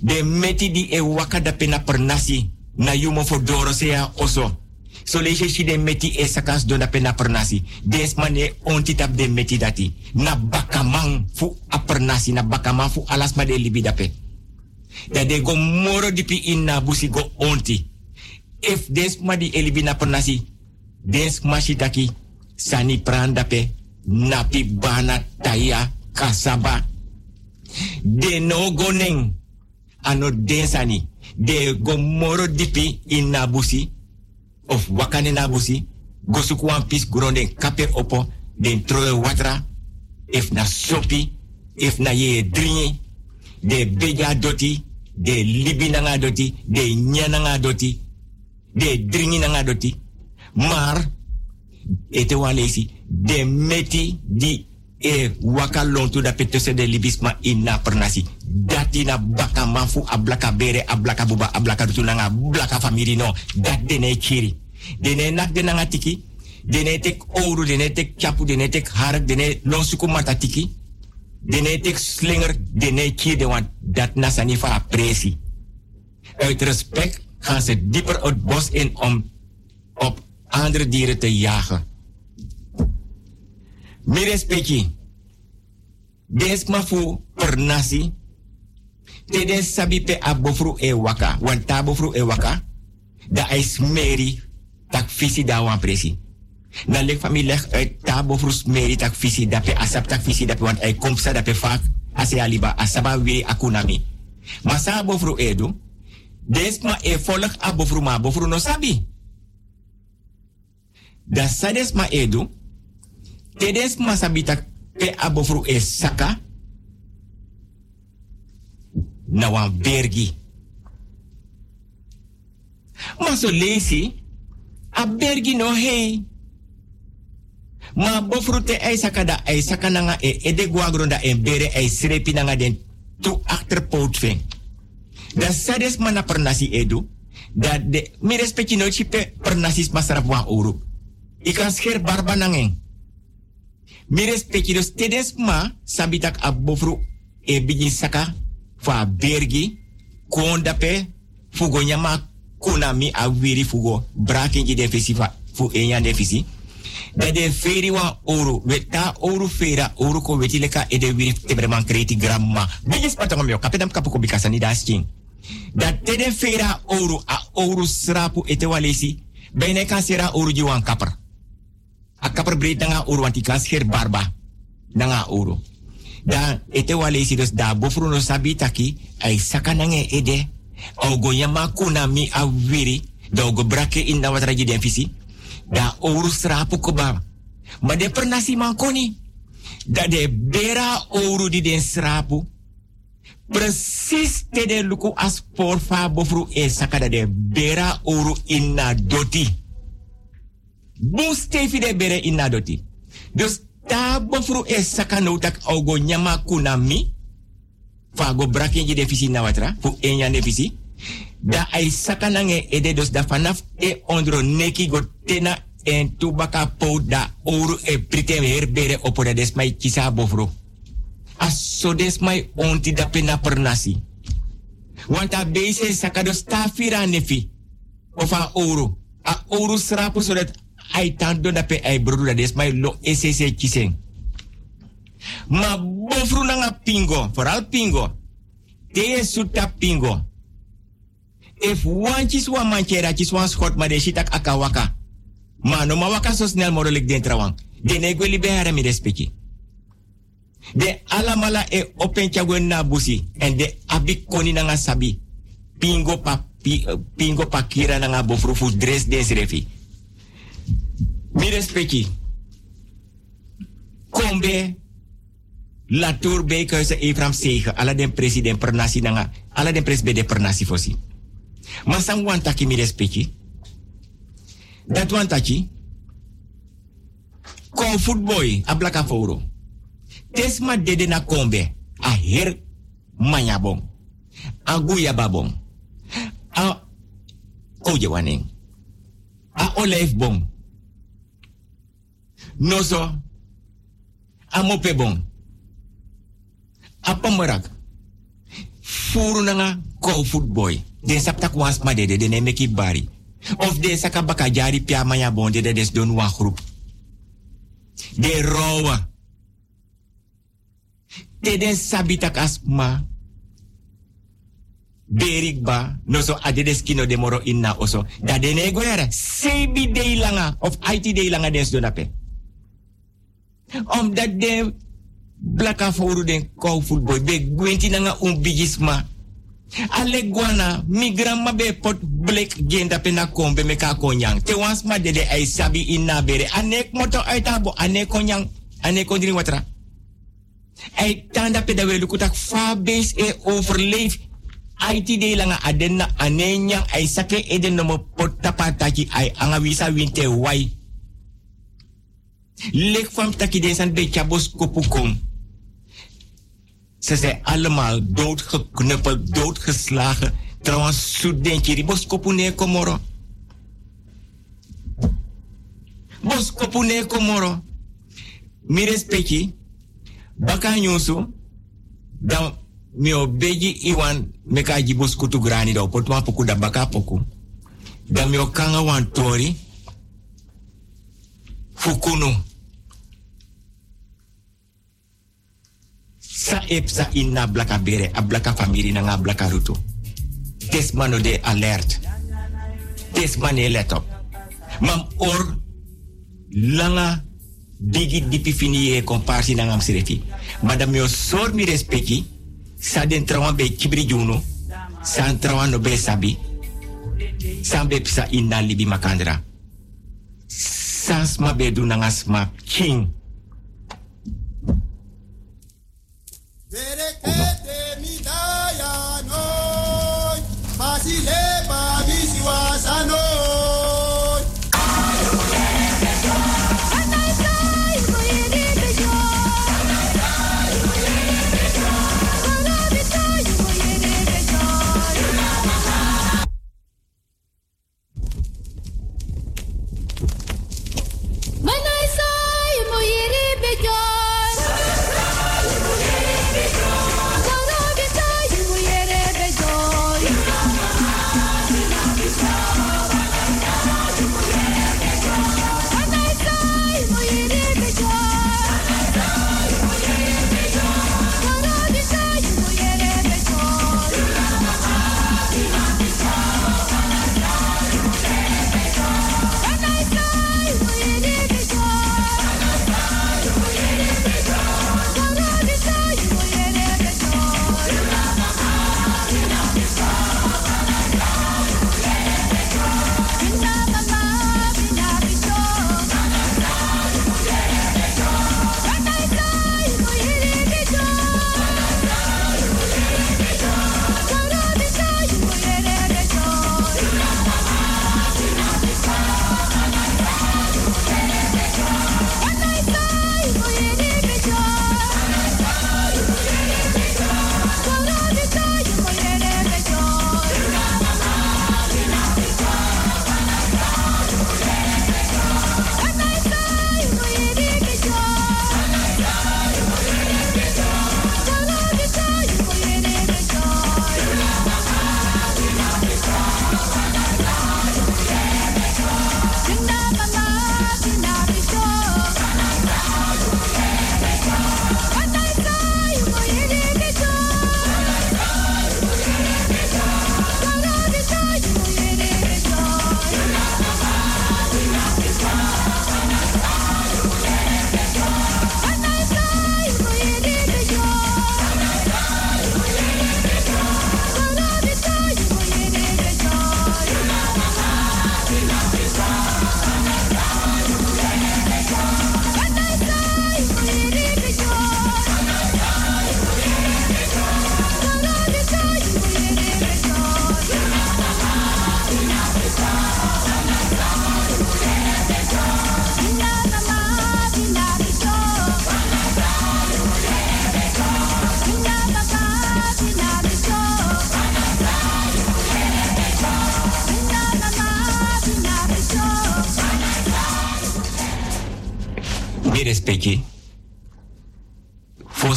de meti di e waka dape na pernasi na yumo for doro sea oso. So leje si de meti e sakas don dape na pernasi des mane onti tap de meti dati. Na bakamang fu a na bakamang fu alas ma de libi dat de go moro dipi in busi go onti. If des ma di elibi na pernasi, des mashitaki sani prandape napi bana taya kasaba. De no go neng ano densani. De go moro dipi in busi of wakane na go suku wan pis gronde kape opo den troe watra if na sopi if na ye drinye de beja doti, de libi nanga doti, de nya nanga doti, de dringi nanga doti. Maar, ete de meti di e waka lontu da de libisma ina pernasi. Dati na baka manfu ablaka bere, ablaka buba, ablaka dutu ablaka famiri no. Dat dene kiri. Dene nak de nanga tiki, dene tek ouro, dene tek chapu, dene tek harak, dene lonsuku tiki. Dene tek slinger, dene kier de want dat nasani fa apresi. Uit respect gaan ze dieper het bos in om op andere dieren te jagen. Mire speki. Des ma fu per nasi. Te des sabi pe abofru e waka. Want ta bofru e waka. Da ai smeri tak visi da wan presi. Na lek fami leg uit ta bofru smeri tak visi da pe asap tak visi da pe want ai komsa da pe fak. Ase aliba asaba we akunami. Masa bofru edu. Des ma e volg ma bofru no sabi. Da sades ma edu. Tedes ma sabi tak pe abofru e saka. Na wan bergi. Ma so lesi. A bergi no hei. Ma bofru te ei saka da ei saka nanga e ede guagronda en bere ei srepi nanga den tu achterpoot ving. Da sades mana pernasi edu. Da de mi respecti no chipe pernasis masarap wa uru. Ikan scher barba nangeng. Mi respecti dus tedes ma sabitak abofru e bigi saka fa bergi konda pe fugo nyama a wiri fugo brakin ji defisi fa fu enya defisi da de feri wa oro weta oro fera. Oro ko weti leka e de wiri tebreman kreti gramma. Bigi spatong mio kapedam kapuko bikasa ni dasking da tede fera oro a oro srapu ete walesi bene kan sera oro ji wan kapar a kapar breed nanga oro wanti kan barba. Nanga oro da ete walesi dus da bofru no sabi taki ai saka nange ede. Ogo yama kuna mi a wiri. Da brake in na watra den fisi da oro srapu ko ba ma de per nasi mankoni da de bera oro di den srapu precies te de luku as porfa bofru e saka de bera oro inna doti. Bun stefi de bere inna doti. Dus ta bofru e no tak ogo nyama kuna mi fa go je defisi na watra fu enya defisi da ai saka nange ede dos da fanaf e ondro neki go tena en tubaka po da oru e prite herbere opo da kisa bofru aso des mai onti da pena per nasi. Want a base saka dos ta fira nefi. Of a oru a oru srapu so dat ai tando da pe ai brodu da lo esese kiseng. Ma bofru nanga pingo. Vooral pingo. Te suta pingo if one wan manchera chis wan schot ma de shitak aka waka ma no ma waka so snel mogelijk den trawang de ne gweli be hara mi respecti de alamala e open chagwen na busi en de abi koni nanga sabi. Pingo pa pi, pingo pa kira nanga bofru fu dress des refi. Mi respecti kombe la tour be keuze Efram Sege, ala den president per nasi nanga, ala den pres de per nasi fosi. Maar sang wan taki mi respecti. Dat wan taki. Footboy, a blaka foro. Tesma dede na kombe, a her manyabong. A guya babong. A oje waneng. A olijfbom. Noso. A mopebong. apa merak furu nanga footboy den saptak was ma dede de meki bari. Of de saka baka jari pia maya bon de des don wa groep de rowa. De den sabitak asma berik ba. No so adedes kino de moro inna oso. Da de ne goyara sebi de langa of IT de langa des don ape om dat de blaka foru den kou football. Be gwenti nanga un bigisma ale guana migrama be pot blek genda pena kombe me ka konyang. Te wans ma dede ay sabi inna bere anek moto ay tabo anek konyang anek watra. Ay tanda pe dawe lukutak fa base e overleef. IT de langa adenna anenya ay sake eden no pot tapataki ay anga wisa winte wai. Lek van taki de san be chabos kopukom. Ze zijn allemaal doodgeknuppeld, doodgeslagen. Trouwens, zo denk je, die boskopune komoro. Boskopune komoro. Mi respecti, baka nyusu, dan mi obeji iwan meka ji boskutu grani da opotwa poku da baka poku. Dan mi okanga wan tori, Fukunu. Sa epsa inna blaka bere, a blaka famiri na nga blaka rutu. Tes mano de alert. Tes mane let. Mam or langa digi dipi fini e komparsi na ngam sirefi. Madame yo sor mi respeki, sa den trawan be kibri juno, sa trawan no be sabi, sa be pisa inna libi makandra. Sans ma be du nanga sma king.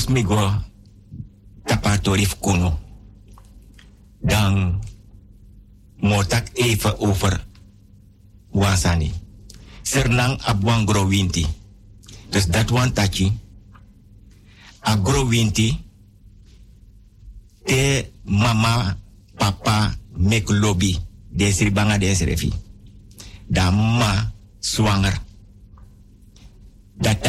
Fos mi go tapatori kuno. Dan motak even over wasani. Sernang abuang gro winti. Dus dat wan tachi. A gro winti te mama papa mek lobby desri banga desri fi da ma zwanger dat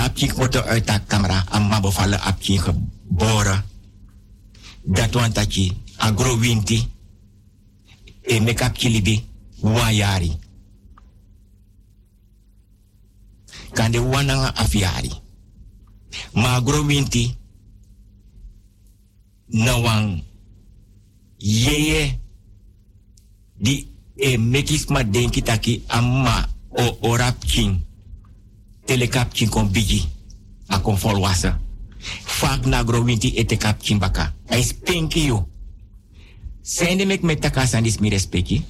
wordt uit camera amma bevallen apje geboren. Dat want dat je agro winti e make up libi wayari. Kan de wananga afiari. Ma agro winti na wang yeye di e mekis ma denki taki amma o orap king telekap chin kon a kon volwassen. Vaak na growinti ete kap chin baka. Hij spenki yo. Zijn de mek met takas aan dis mi respecti?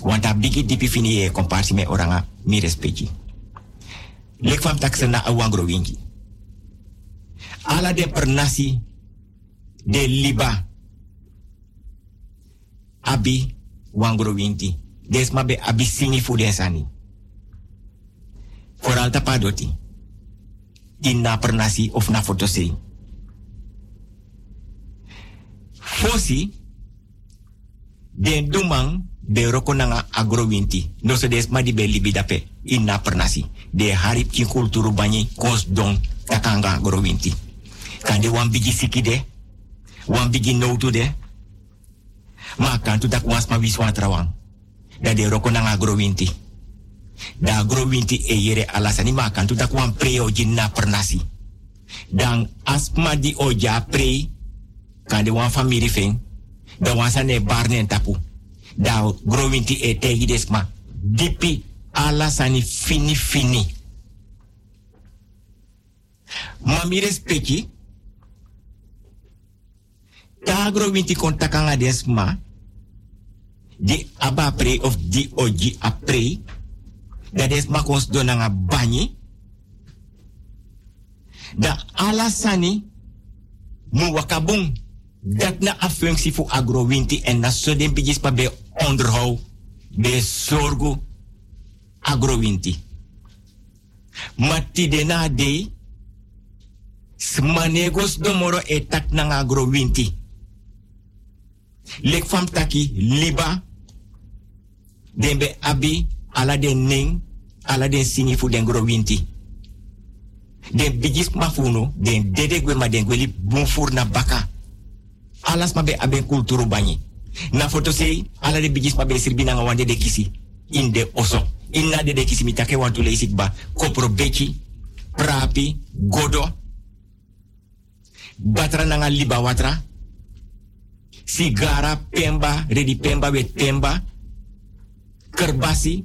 Want a bigi dipi fini e komparsi me oranga mi respecti. Lek fam taksa na awang growinti. Ala de pernasi de liba. Abi wang growinti. Des mabe abi singi fu den sani. Vooral tapadoti. In na pernasi of na fotosei. Fosi, den dumang de roko nanga agrowinti. No se des ma di be libi dape in na pernasi. De harip ki kulturu banyi kos don takanga agrowinti. Kan de wan bigi siki de, wan notu de. Ma kan tu tak was ma wiswa trawang. Da de roko nanga agrowinti. Da agrowinti e yere alasani ma kan tu tak wan preo jin na pernasi. Dan asma di oja prei kan de wan famiri fen. Da wan sa ne barne tapu da growinti e tegi desma dipi ala sani fini fini mami respeki ta growinti kontakanga desma di aba pre of di oji a pre da desma kons donanga banyi da ala sani mu wakabung dat na a functie voor agrowinti en na so den bigis pa be onderhoud, be zorgo agrowinti. Mati de na smanegos domoro e tak nang agrowinti. Lek fam taki liba den be abi ala den ning ala den singi fu den growinti. Den bigis mafuno den dede gwe ma den bunfur na baka alas mabe aben kulturu banyi. Na foto sei, ala de bigis mabe sirbi na wande de kisi. In de oso. Inna de de kisi mitake wantu leisik ba. Kopro beki, prapi, godo. Batra nanga liba watra. Sigara, pemba, redi pemba wet pemba. Kerbasi.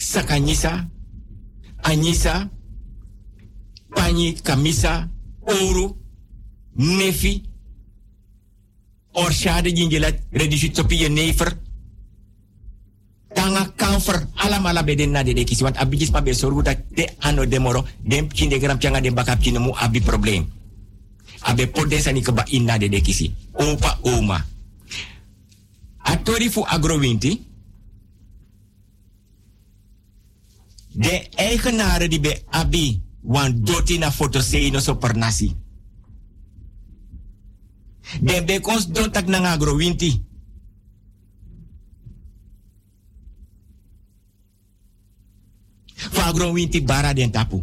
Sakanyisa. Anyisa. Panyi kamisa. Ouro. Nefi orshade jinjelat redisi topi ye nefer tanga kanfer alam ala beden na de kisi want abijis pa be sorgu ta te ano demoro dem kinde gram changa dem bakap kine mu abi problem abe podes ani keba inna de kisi opa oma atori fu agrowinti de eigenaren die be abi wan doti na foto sei no so per nasi Den be kons don tak nang agro winti. Fa agro winti bara den tapu.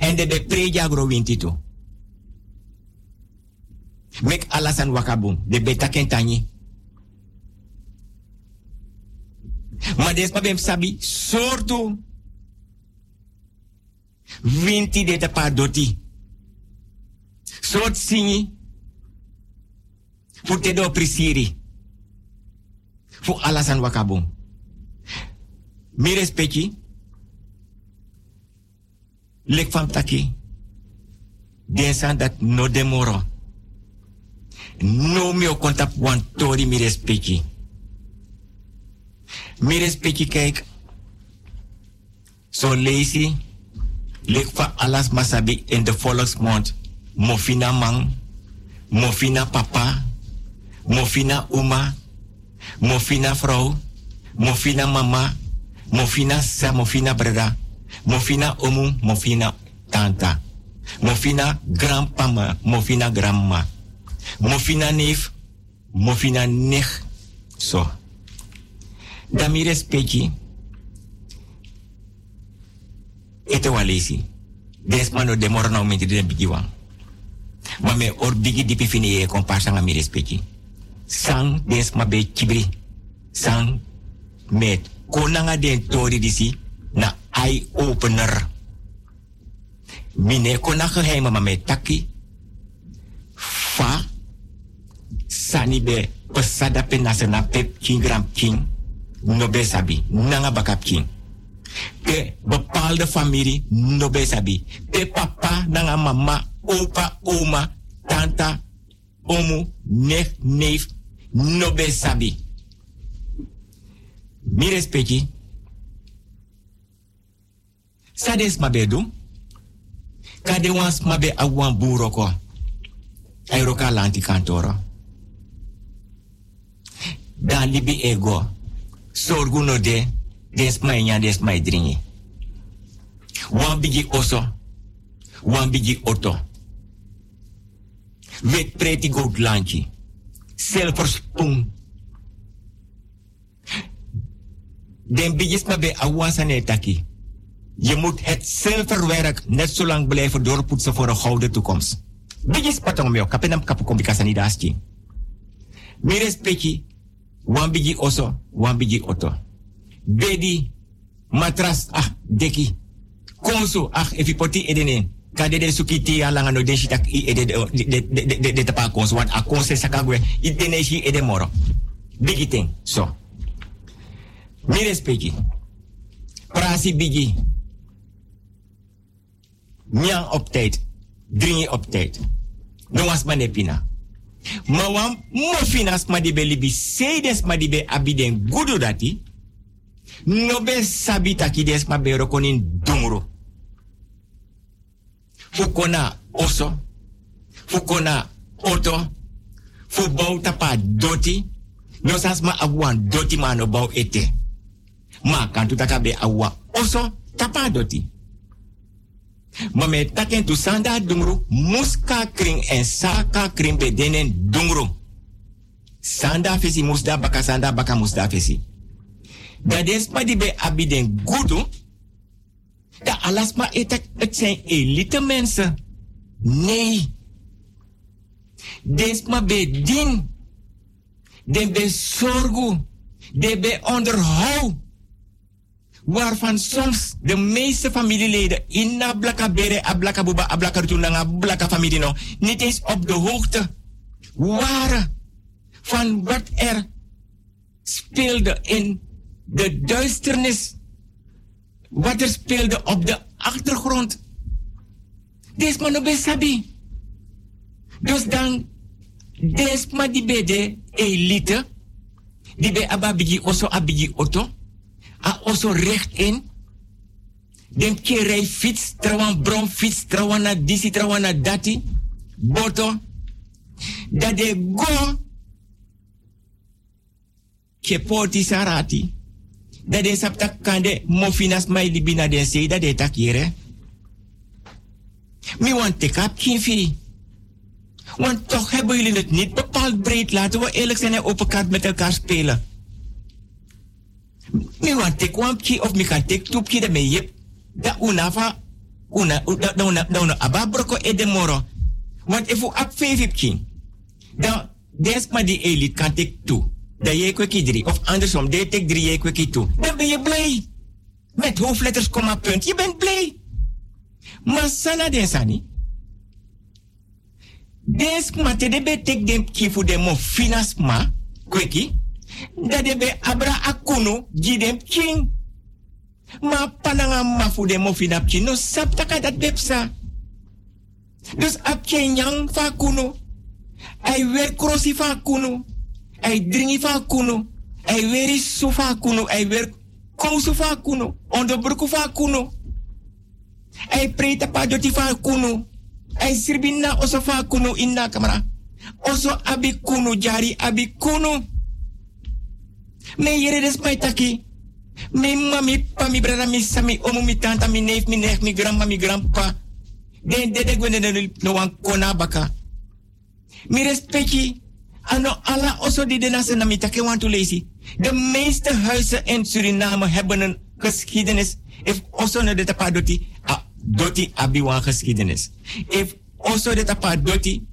En de be preja agro winti to. Mek alasan wakabum. De be taken tanyi. Maar des pa bem sabi sortu. Winti de te pa doti soort singi voor te do prisiri voor alasan wakabum mi respecti lek fam taki densan dat no demoro no mi o kontap wan tori mi respecti mi respecti kijk so lazy lek fa alas masabi in de volksmond mofina mang, mofina papa, mofina uma, mofina vrouw, mofina mama, mofina sa, mofina brada, mofina omu, mofina tanta, mofina grandpama, mofina grandma, mofina neef, mofina nech, so. Dami respecti, ete walesi. Desmano demora na umenti de bigiwang. Ma me or bigi dipi fini e komparsa nga mi. Sang des ma be kibri. Sang met konanga den tori disi na eye opener. Mine kona geheime ma me taki. Fa sani be pesada penasa na pep king gram king. No be sabi. Nanga bakap king. Ke bepaalde familie no be sabi. Te papa nanga mama opa, oma, tanta, omu, neef, neef, no be sabi. Mi respecti. Sades mabedu. Kade wans mabe awan buroko. Ay roka lanti kantoro. Dan libi ego. Sorgu no de. Des mai nya des mai dringi. Wan bigi oso. Wan bigi oto. Wet preti goat lanchi. Silver. Den bigis ma be awansa ne taki. Je moet het zilverwerk net zo lang blijven doorpoetsen voor een gouden toekomst. Bigis patong meo, kapenam kapu kombikasa ni daski. Mires peki, wan bigi oso, wan bigi oto. Bedi, matras, ah, deki. Konso, ah, efi poti edene. Kade de suki ti alanga no den shitak i ede de, de, de, de, tapa konso, want a konse sakagwe, i dene shi ede. Bigi thing, so. Mires peki, prasi bigi. Nyang op tijd, tijd. No was manepina. Ma wan mo finas ma di be libi seides ma di abiden gudu dati. No be sabita ki des ma be rokonin dungro. Fukona oso. Fukona oto. Fu bau tapa doti. No sas ma awan doti ma no bau ete. Ma kan tu taka be awa oso tapa doti. Maar met taken tu sanda dungru, muska kring en saka kring bedenen dungru. Sanda fesi musda baka sanda baka musda fesi. Da despa di be abiden gudu, da alasma etak het zijn elite mensen. Nee. Desma be din. Den be zorgu. De be onderhoud waarvan soms de meeste familieleden in na blaka bere, a blaka buba, a blaka rutulanga, blaka familie niet eens op de hoogte waren van wat er speelde in de duisternis. Wat er speelde op de achtergrond. Desma no besabi. Dus dan, desma die bede elite, die be ababigi oso abigi oto, a oso recht in. Den kerei fiets, trawan brom fiets, trawan na disi, trawan na dati, boto. Dat de go, ke poti sarati. Dat de sapta kande mofinas mai libina den sei, dat de takire. Mi want take up kinfi. Want toch hebben jullie het niet bepaald breed. Laten we eerlijk zijn en open kaart met elkaar spelen. Mi wan tek wan ki of mi kan tek tup ki de me yep. Da una fa, una, da, una, da una aba broko e de moro. Want if u ap ki, dan desk ma die elite kan tek toe. Da je kweki drie. Of andersom, de tek drie je kweki toe. Dan ben je blij. Met hoofdletters, komma, punt. Je bent blij. Maar sana den sani. Desk ma te de be tek dem ki fu de mo finas dat de be abra akunu gidem. Ma pananga mafu de mofi dap no sap taka dat bepsa. Dus ap nyang fa kunu. Ai wer krosi fa kunu. Ai dringi fa kunu. Ai weri su fa kunu. Ai wer kousu fa kunu. Ondo bruku fa kunu. Ai preta pa doti. Ai sirbina oso fa inna kamera. Oso abi kunu jari abi kunu. Me yere des mai taki. Me mami, pa mi brada, mi sami, omu, mi tanta, mi neef, mi neef, mi grandma, mi grandpa. Den de de gwende de no wan kona baka. Mi respecti. Ano ala oso di de nasa na mi take want to lazy. De meeste huizen in Suriname hebben een geschiedenis. If oso na de tapa doti, a doti abi wan geschiedenis. If oso de tapa doti,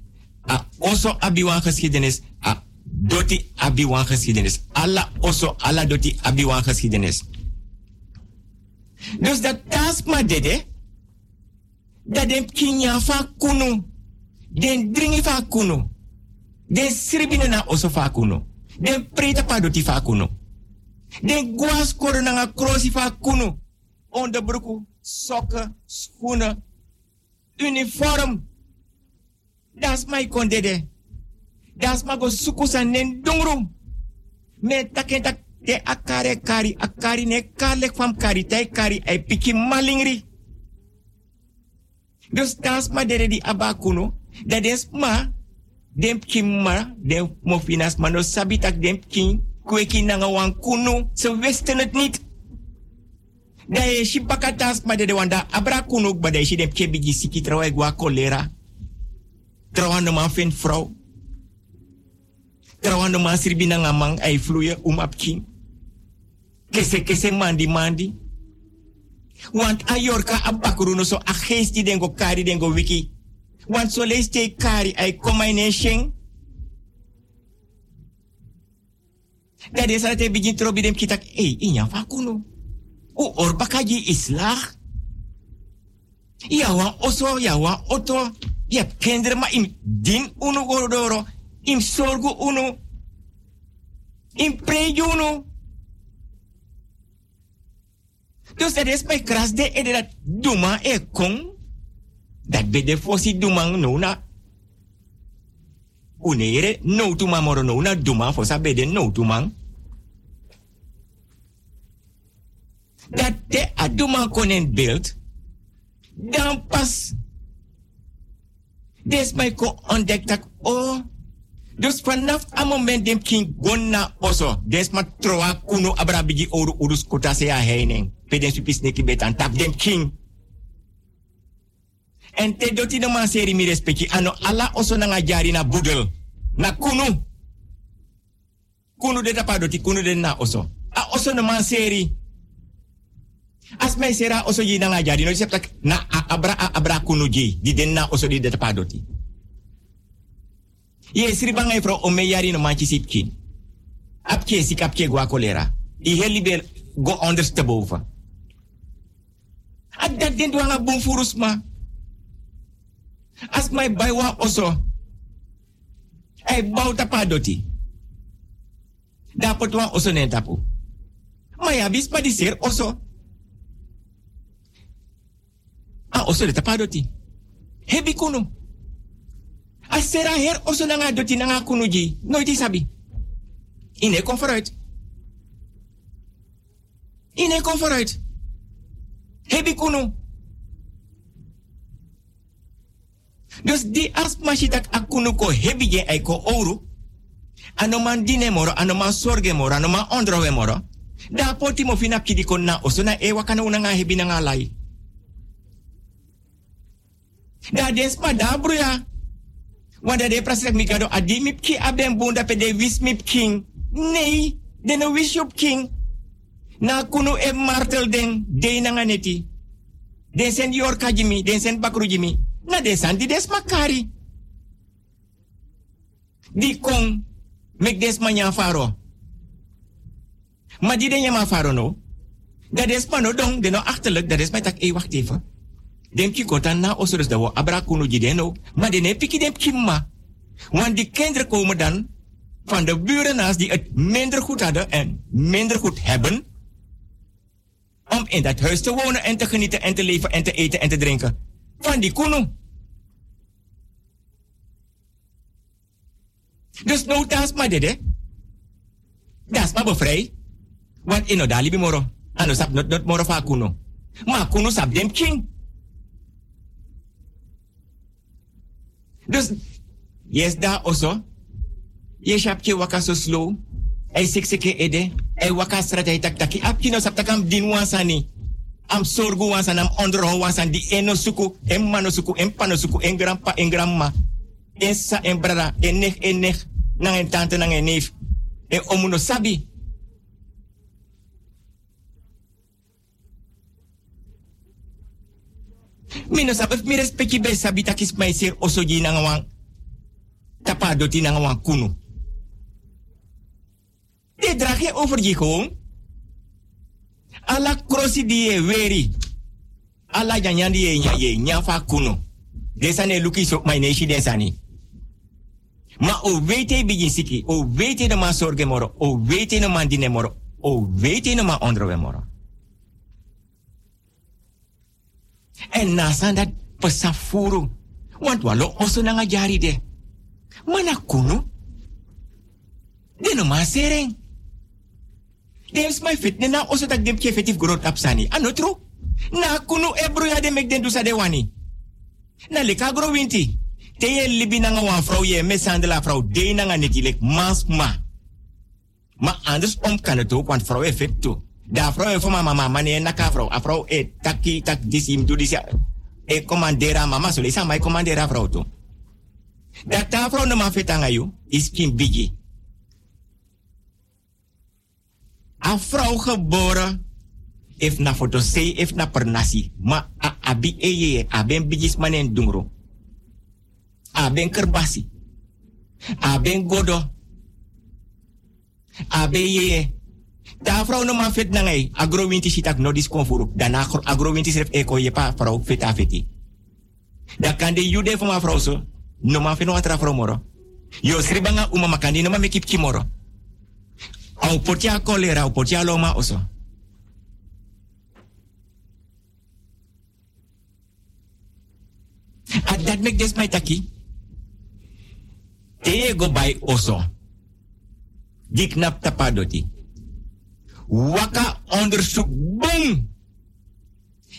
a oso abi wan geschiedenis, a doti abi wan geschiedenis. Alla oso, alla doti abi wan geschiedenis. Dus dat taas ma dede, dat den kinya fa kunu, den dringi fa kunu, den sribine na oso fa kunu, den preta pa doti fa kunu, den guas koro na nga krosi fa kunu, onderbroeken, sokken, schoenen, uniform. Dat is mijn kondede. Das mago sukusa nen dungrum. Me take tak de akare kari akari ne kalek fam kari tai kari ai piki malingri. Dus das ma dere di abakuno. Da des ma dem kimma dem mofinas mano sabitak dem king kweki nanga wan kuno. Het niet. Da ye shi bakatas ma de wanda abra kunuk ba de shi dem kebigi siki trawa gwa kolera. Trawa no vrouw. Trawa no man sirbi na ngamang ay fluye um ap king. Kese kese mandi mandi. Want ayorka abakuru no so a geest die dengo kari dengo wiki. Want so lees te kari ay combination. Dat is dat hij begint te robben kitak. Hey, in jouw vakuno. O orbakaji islag. Ja, wan oso, ja, wan oto. Je hebt kinderen, maar in din uno gorodoro. In sorgo uno. In prejo uno. Dus dat is bij kras de ede dat duma e kong. Dat be de fosi duma no na. Unere no tuma moro no na duma fosa be de no tuma. Dat de aduma konen beeld. Dan pas. Des mij ko ontdekt dat oh. Dus vanaf een moment dem king gonna oso. Des ma troa kuno abrabigi oru urus kota se a heining. Peden supis neki betan tap dem king. En te doti no man seri mi respecti ano ala oso na jari na budel. Na kunu. Kunu de tapa doti kunu de na oso. A oso no man seri. Sera oso yi na jari no septak na abra abra kunu ji. Di den na oso di de tapa doti. Ye siri bangai fro o me yari no manchi sipkin. Apke sik apke gwa kolera. I heli go onders te boven. At dat den duanga bun furus ma. As my baywa oso. Ay bau tapa doti. Dapat wan oso nen tapu. Maya bis pa diser oso. Ah oso de tapa doti. Hebi kuno. Asera her oso nanga doti nanga kunuji. Nooit die sabi. Ine kom. Ine kom. Hebi kunu. Dus die asmashi tak akunu ko hebi je aiko ouro. Ano man dine moro, ano man sorge moro, ano man ondrowe moro. Da poti mo fina kidi kon na oso na ewa kana una nga hebi na nga lai. Da desma da bruya. Wanda de prasek mikado adi mipki aben bunda pe de wis mip king. Nee, de no wis king. Na kunu e martel den de na nga neti. Den sen yor kajimi, den sen bakru jimi. Na de san di des makari. Di kong mek des manya faro. Maar die den je faro no. Dat is maar no dong, de no achterlijk, dat is mij tak, eh, wacht even. Dem ki kota na osorus da abra kunu jideno, maar de ne piki dem kimma. Want die kinderen komen dan van de buren naast die het minder goed hadden en minder goed hebben. Om in dat huis te wonen en te genieten en te leven en te eten en te drinken. Van die kunu. Dus nou taas maar dit, hè. Dat is maar bevrij. Want ino dali bimoro. Ano sap not not moro fa kuno. Maar kuno sap dem king. Dus, yes da also. Je shapje waka so slow. Ay siksike ede. Ay waka strata ay tak taki. Apki no sap takam din wansani. Am sorgu wansan, am onderho wansan. Di eno suku, en mano suku, en pano suku, en grandpa, en grandma. En sa, en brada, en nech, en nech. Nang en tante, nang en neef. En omuno sabi. Mino sabi, mi respecti be sabi takis may sir osoji nang wang tapado wang kuno. De drage over je gewoon. Ala krosi die weri. Ala janyan die e nya ye nya fa kuno. Desane luki so my neshi desani. Ma o wete bigin siki, o wete no ma sorge moro, o wete no man dine moro, o wete no ma ondrowe moro. En nasan dat pesafuru. Want walo oso nanga jari de. Mana kunu? De no ma sereng. Dems my fit ne na oso tak dem ke effectief growth up sani. Ano tru? Na kunu ebro ya de mek den dusa de wani. Na leka gro winti. Te ye libi nanga wan vrouw ye mesande la vrouw de nanga netilek mas ma. Ma anders om kan het ook, want vrouw heeft. Da vrouw e foma mama mane na ka vrouw. A vrouw e taki tak disim du disia. E commandera mama so lesa mai commandera vrouw to. Da ta vrouw no ma fetanga is kin bigi. A vrouw geboren if na foto say if na pernasi ma a abi eye a ben bigis manen dungro. A ben kerbasi. A ben godo. A ben. Da vrouw no man fet na ngai agrowinti sitak no disconfuru. Dana agrowinti sref eko ye pa vrouw fet a feti. Da kan de jude van ma vrouw so. No man fet no atra vrouw moro. Yo sribanga uma makandi no ma mekip kimoro. Au potia kolera, au potia loma oso. And that make this my taki. Te go by oso. Die knap tapadoti. Waka onderzoek. Boom!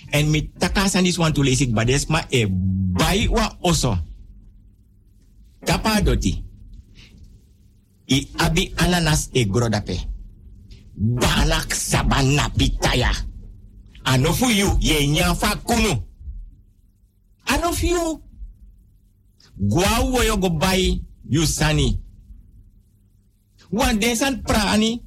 En mi takasan is want to lees but des ma e bai wa oso. Tapadoti. I abi ananas e grodape. Banak sabana pitaya. Anofu yu ye nyafa kunu. Anofu yu. Gwa wo go bai yu sani. Wan desan prani.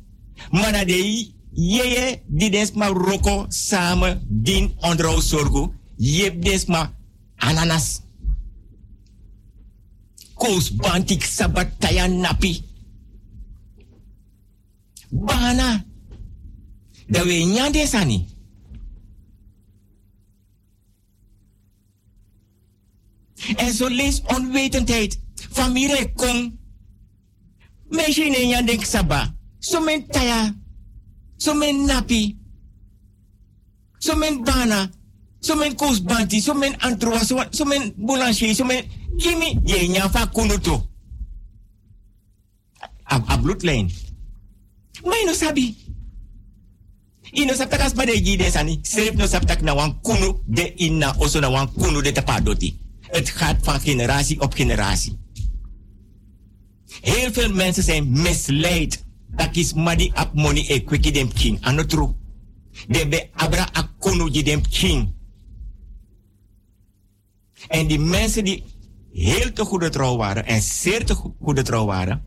Mana de yeye di desma roko samen din onderhoud sorgo. Yep desma ananas. Kous bantik sabataya napi. Bana. Da we nyande sani. En zo lees onwetendheid. Familie kom. Meisje in een. Zo men taya. Zo men napi. Zo men bana. Zo men kous banti. Zo men antroa. Zo men boulanger. Zo men... Kimi. Je nyafa kunuto. A, a bloedlijn. Maar no sabi. Ino saptak as bade gide sani. No saptak na wan kunu de inna oso na wan de tapadoti. Het gaat van generatie op generatie. Heel veel mensen zijn misleid. Dat is madi ap money e kweki dem king. Anotru. De be abra ji dem king. En die mensen die heel te goede trouw waren en zeer te goede trouw waren,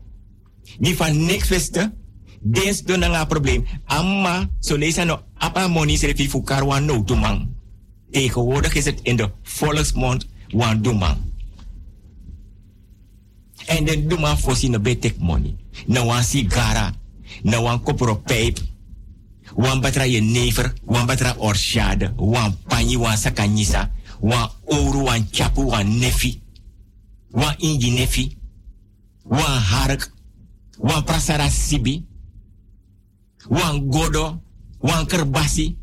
die van niks wisten, Des do na probleem. Amma, so lezen no apa moni servi fukar wan no dumang. Tegenwoordig is het in de volksmond wan dumang. En de dumang voorzien betek money. Na wan sigara, na wan kopro pijp, wan batra je never, wan batra orshade, wan panyi, wan sakanyisa, wan ouro, wan chapu, wan nefi, wan ingi nefi, wan hark, wan prasara sibi, wan godo, wan kerbasi,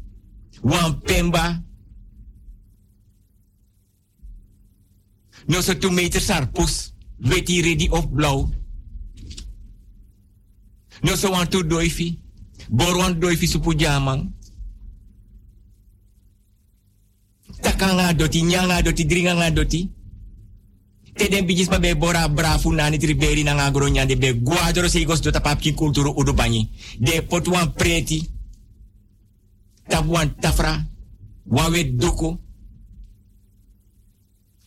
wan pemba. No so two meter sarpus, weti ready of blauw. No so wan tu doifi, bor wan doifi supu jamang. Takanga doti, nyanga doti, dringa doti. Te den bijis ma be bora brafu nani triberi na ngagro nyande be guadro se igos do tapapkin kulturu udu banyi. De pot wan preti. Tap wan tafra. Wan we duku.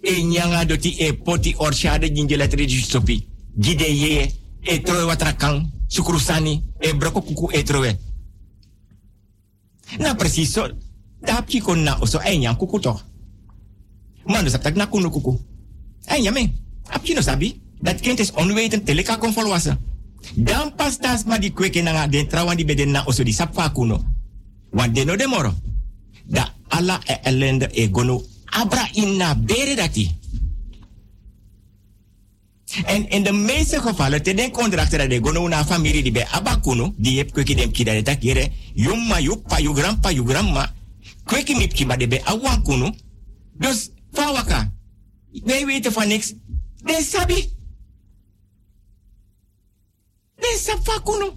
E nyanga doti e poti orshade jinjela tredi sopi. Gide ye e troe watrakang. Sukrusani e broko kuku e troe. Na preciso. Tap kon na oso e nyang kuku toch. Manu saptak na kunu kuku. En ja, men, heb je no sabi? Dat kind is onwetend, teleka kon volwassen. Dan pas tas ma die kweke na den trawan die beden na oso di sapfa kuno. Want de no de moro. Da alla e ellende e gono abra inna bere dati. En in de meeste gevallen, te den contracten dat de gono na familie die bij abakuno, die heb kweke dem kida de takere, yumma yupa yu grandpa yu grandma, kweke mip kiba de bij awakuno. Dus, fawaka. Wij weten van niks. De sabi. De safakuno.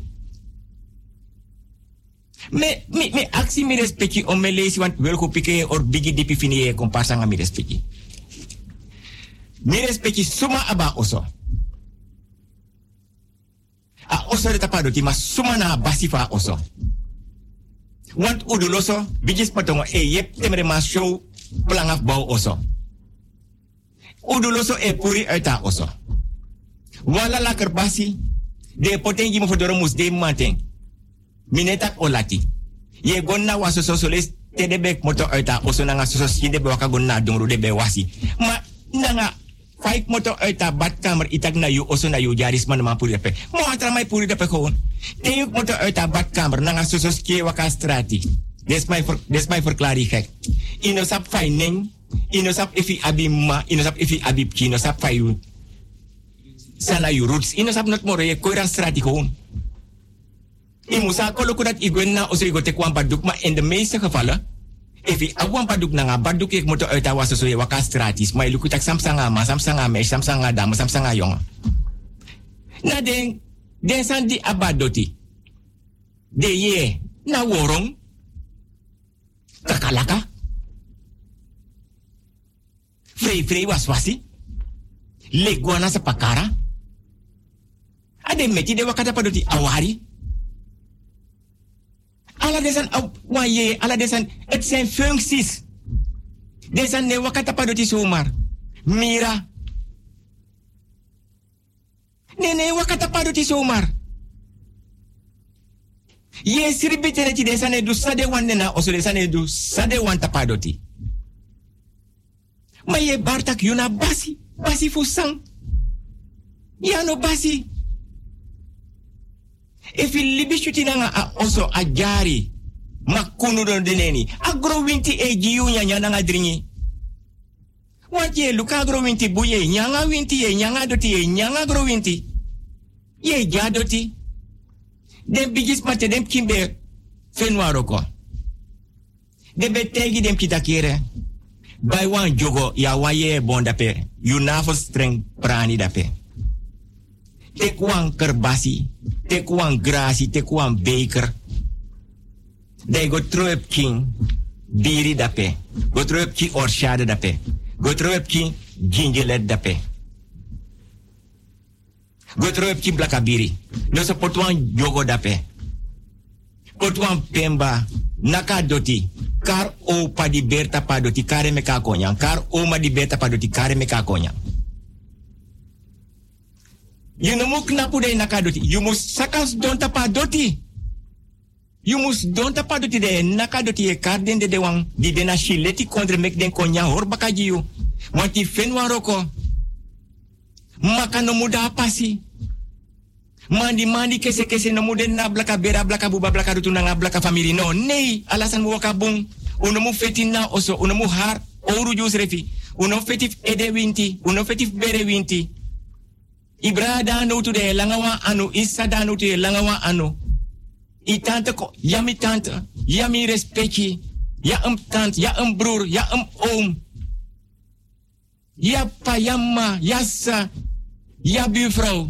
Me, me, me actie mi respecti om me lezen, want wil go or bigi dipi fini e kompasanga mi respecti. Mi respecti suma aba oso. A oso de tapado ti ma suma na basifa oso. Want uduloso, bijis patongo, e yep temere ma show plangaf bouw oso. Uduloso e puri uit oso. Wala la kerbasi, de potengi mo fodoro mus de manten. Minetak olati. Ye gonna waso so soles te de bek moto uit oso nanga so so de waka gonna dongru de be wasi. Ma nanga Faik moto uit dat badkamer itak na yu oso na yu jaris man ma puri. Mo atra mai puri gewoon. Yu moto uit dat badkamer nanga sosos kie waka strati. Des ver, des my verklaring gek. Ino sap ino sap ifi abi ma, ino sap ifi abi pki, ino sap fayu. Sana yu roots, ino sap not more ye koira strati gewoon. I musa kolo kudat igwen na oso igote kwam baduk ma in de meeste gevallen Efi awan paduk nanga baduk ik moto uit awas so ye waka stratis mai luku tak samsanga ma samsanga me samsanga dam samsanga yong. Na den den san di abadoti. De ye na worong kakalaka. Frei frei was wasi. Leguana sa pakara. Ade meti de wakata padoti awari. Alla desan waye, alla desan, het zijn functies. Desan ne wakata padoti zomaar. Mira. Nee, nee, wakata padoti zomaar. Ye siribite neti desan ne du sade wande na oso desan ne du sade wanta padoti. Ma ye bartak yuna basi, basi fusang. Ya no basi. If libi shuti nanga a jari. Makunu don deneni. Agro winti e giyu nya nanga dringi. Luka agro winti buye nyanga winti ye nyanga doti nyanga agro winti. Ye ja doti. Den bigis mate dem kimbe fenwaroko. De betegi dem kitakere. By one jogo ya waye pe. You nafo streng prani dape. Tek wan kerbasi, tek wan grasi, tek wan beker. De go troep king, biri dape. Go troep ki orshade dape. Go troep ki gingelet dape. Go troep ki blakabiri. No se potwan dape. Potwan pemba, naka doti. Kar o pa di berta pa doti kare me kakonya. Kar o ma di berta pa doti kare me kakonya. You no muk napu de nakadoti. You must sakas don tapa doti. You must don tapa doti de nakadoti e karden de de wang. Di de na shileti kondre mek den konya hor bakaji you. Want die fen waroko. Maka no muda pasi. Mandi mandi kese kese no muda na blaka bera blaka buba blaka dutu na blaka family. No, nee. Alasan mu wakabung. Uno mu feti na oso. Uno mu har. Oru jus refi. Uno fetif ede winti. Uno fetif bere winti. Ibra dano tu de langawa anu, isa dano tu de langawa anu. I tante ko, ja mi tante, ja mi respecti, ja een tante, ja broer, ja een oom. Ja pa, ja ma, ja sa, ja buurvrouw.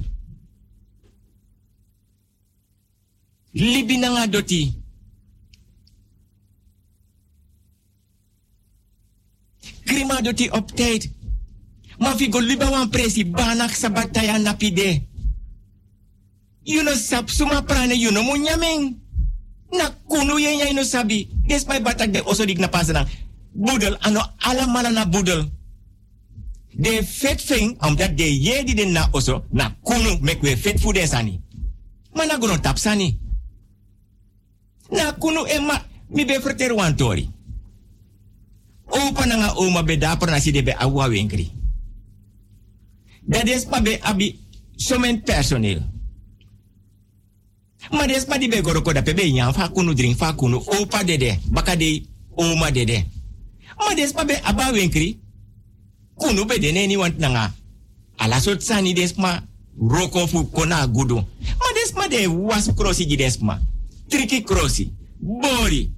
Libi nanga doti. Krima doti. Ma fi go liba wan presi banak sabataya napide. You no sap suma prane you no. Na kunu ye ya no sabi. Des my batak de oso dik na pasana. Budel ano ala mala na budel. De fet thing omdat de ye den na oso na kunu mek we fet fu den sani. Mana gono tap sani. Na kunu ema mi be verter wan tori. Opa nanga oma be na si de be awa. Dat abi somen personeel. Maar dat die bij goroko dat bij jan fa kunu drink fa kunu opa dede baka de oma dede. Maar aba winkri. Kunu bij de neni want nanga. Ala sot sani des ma roko fu kona gudu. Maar de was crossi di des ma. Triki crossi. Bori.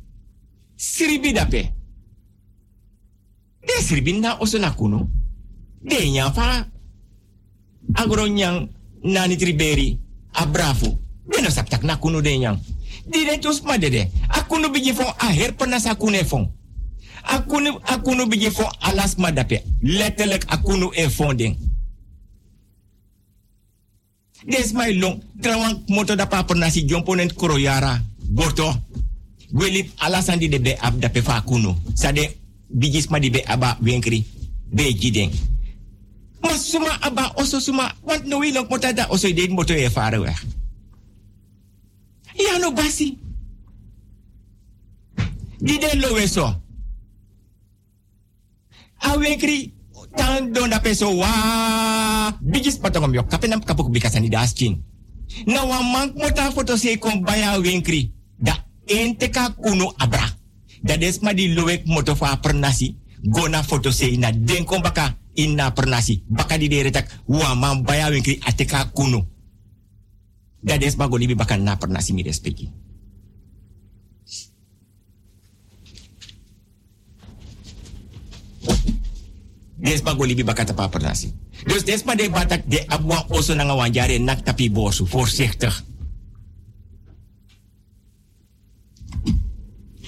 Siribi dape. De siribi na kunu. De fa agro nyang nani triberi abrafu deno saptak na kunu de nyang. Di de tus ma de de. Akunu biji fon a her panas akune fon. Akunu akunu biji fon alas ma dape. Letterlijk akunu e fon ding des my long trawan moto da pa nasi jomponen kroyara boto. Gwelip alasandi de be ab da pe fa kuno. Sade bijis ma di be aba wenkri. Be jideng. Maar suma aba oso suma. Want no ilok mota da oso ide moto e fare weg. Ja no basi. Di den lo weso. A wenkri. Tan don da peso wa. Bijis patongom yok. Kapenam kapuk bikasani da asching. Na wa mank mota foto se kon baya wenkri. Da ente ka kuno abra. Da desma di loek moto fa pernasi. Gona foto se na den kon baka inna pernasi. Baka di dere tak wa man baya wenkri ateka kuno. Da desma go libi baka na pernasi mi respeki. Desma go libi baka tapa pernasi. Dus desma de batak de abwa oso na wanjare nak tapi bosu. Voorzichtig.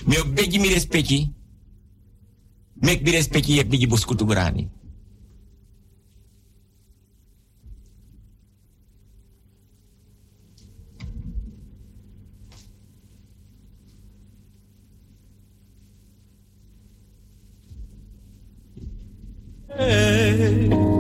Me ook begi mi respecti. Mek bi respecti yep bigi bos kutu berani. To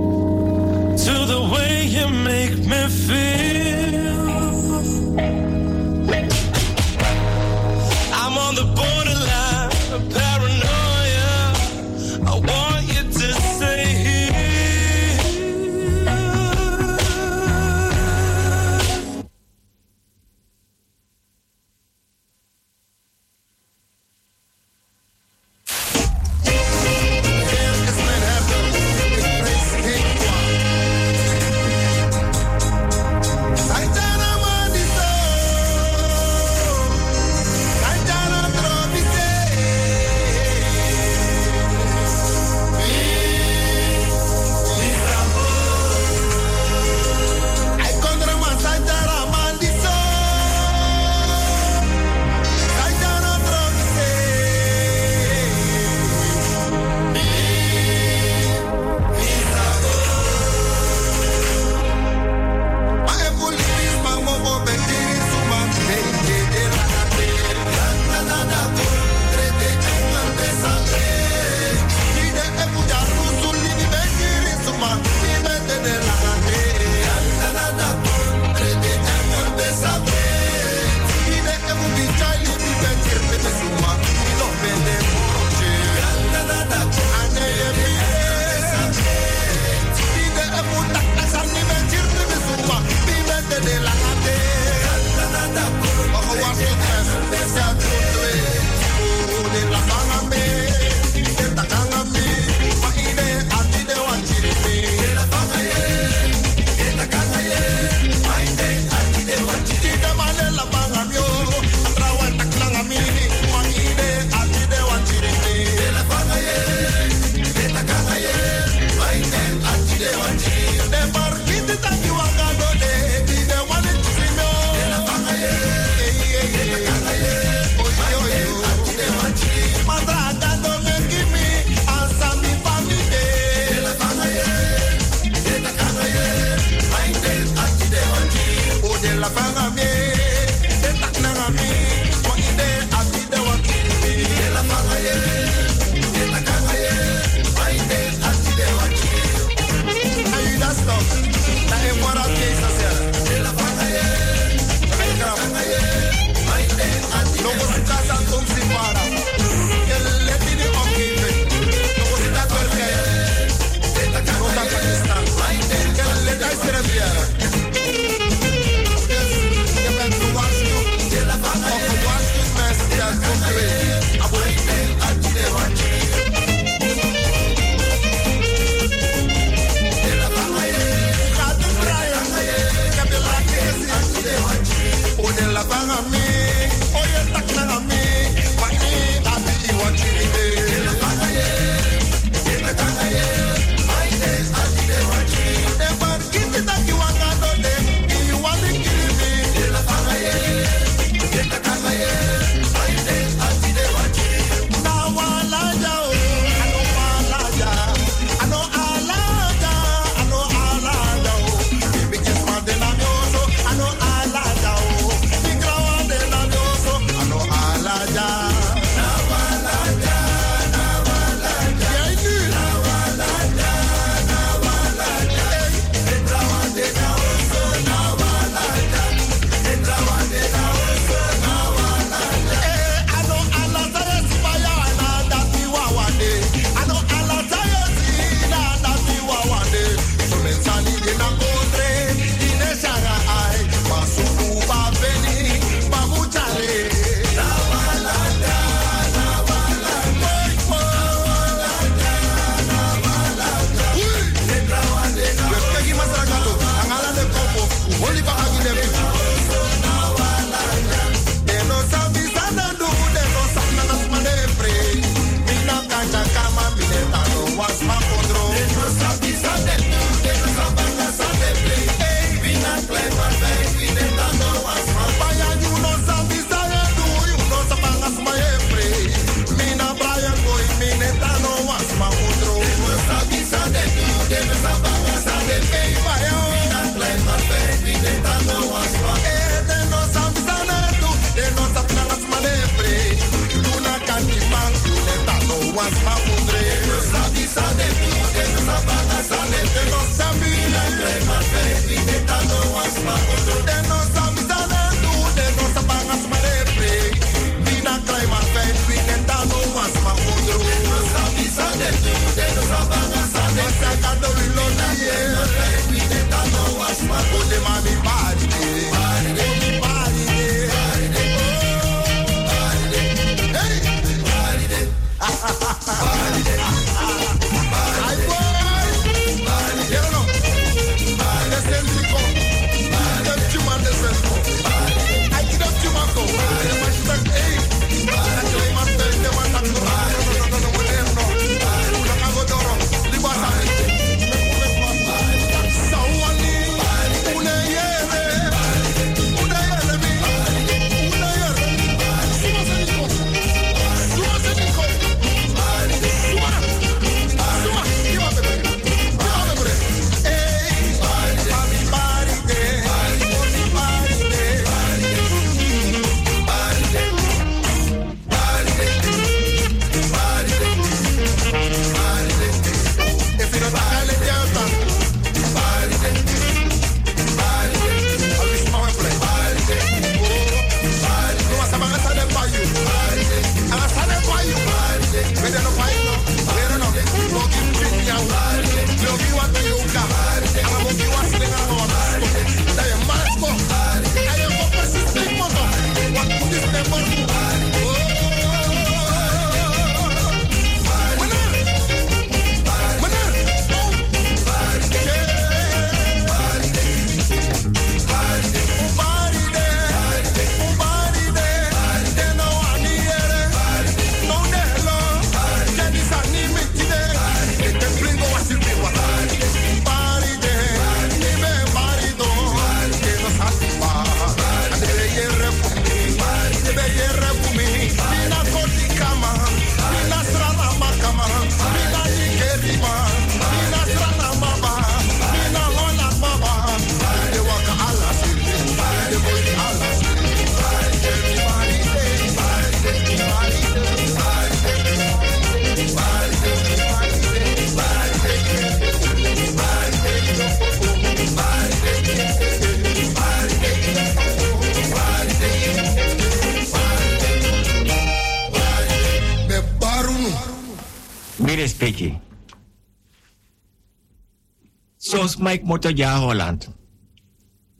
Mike Moto ja Holland.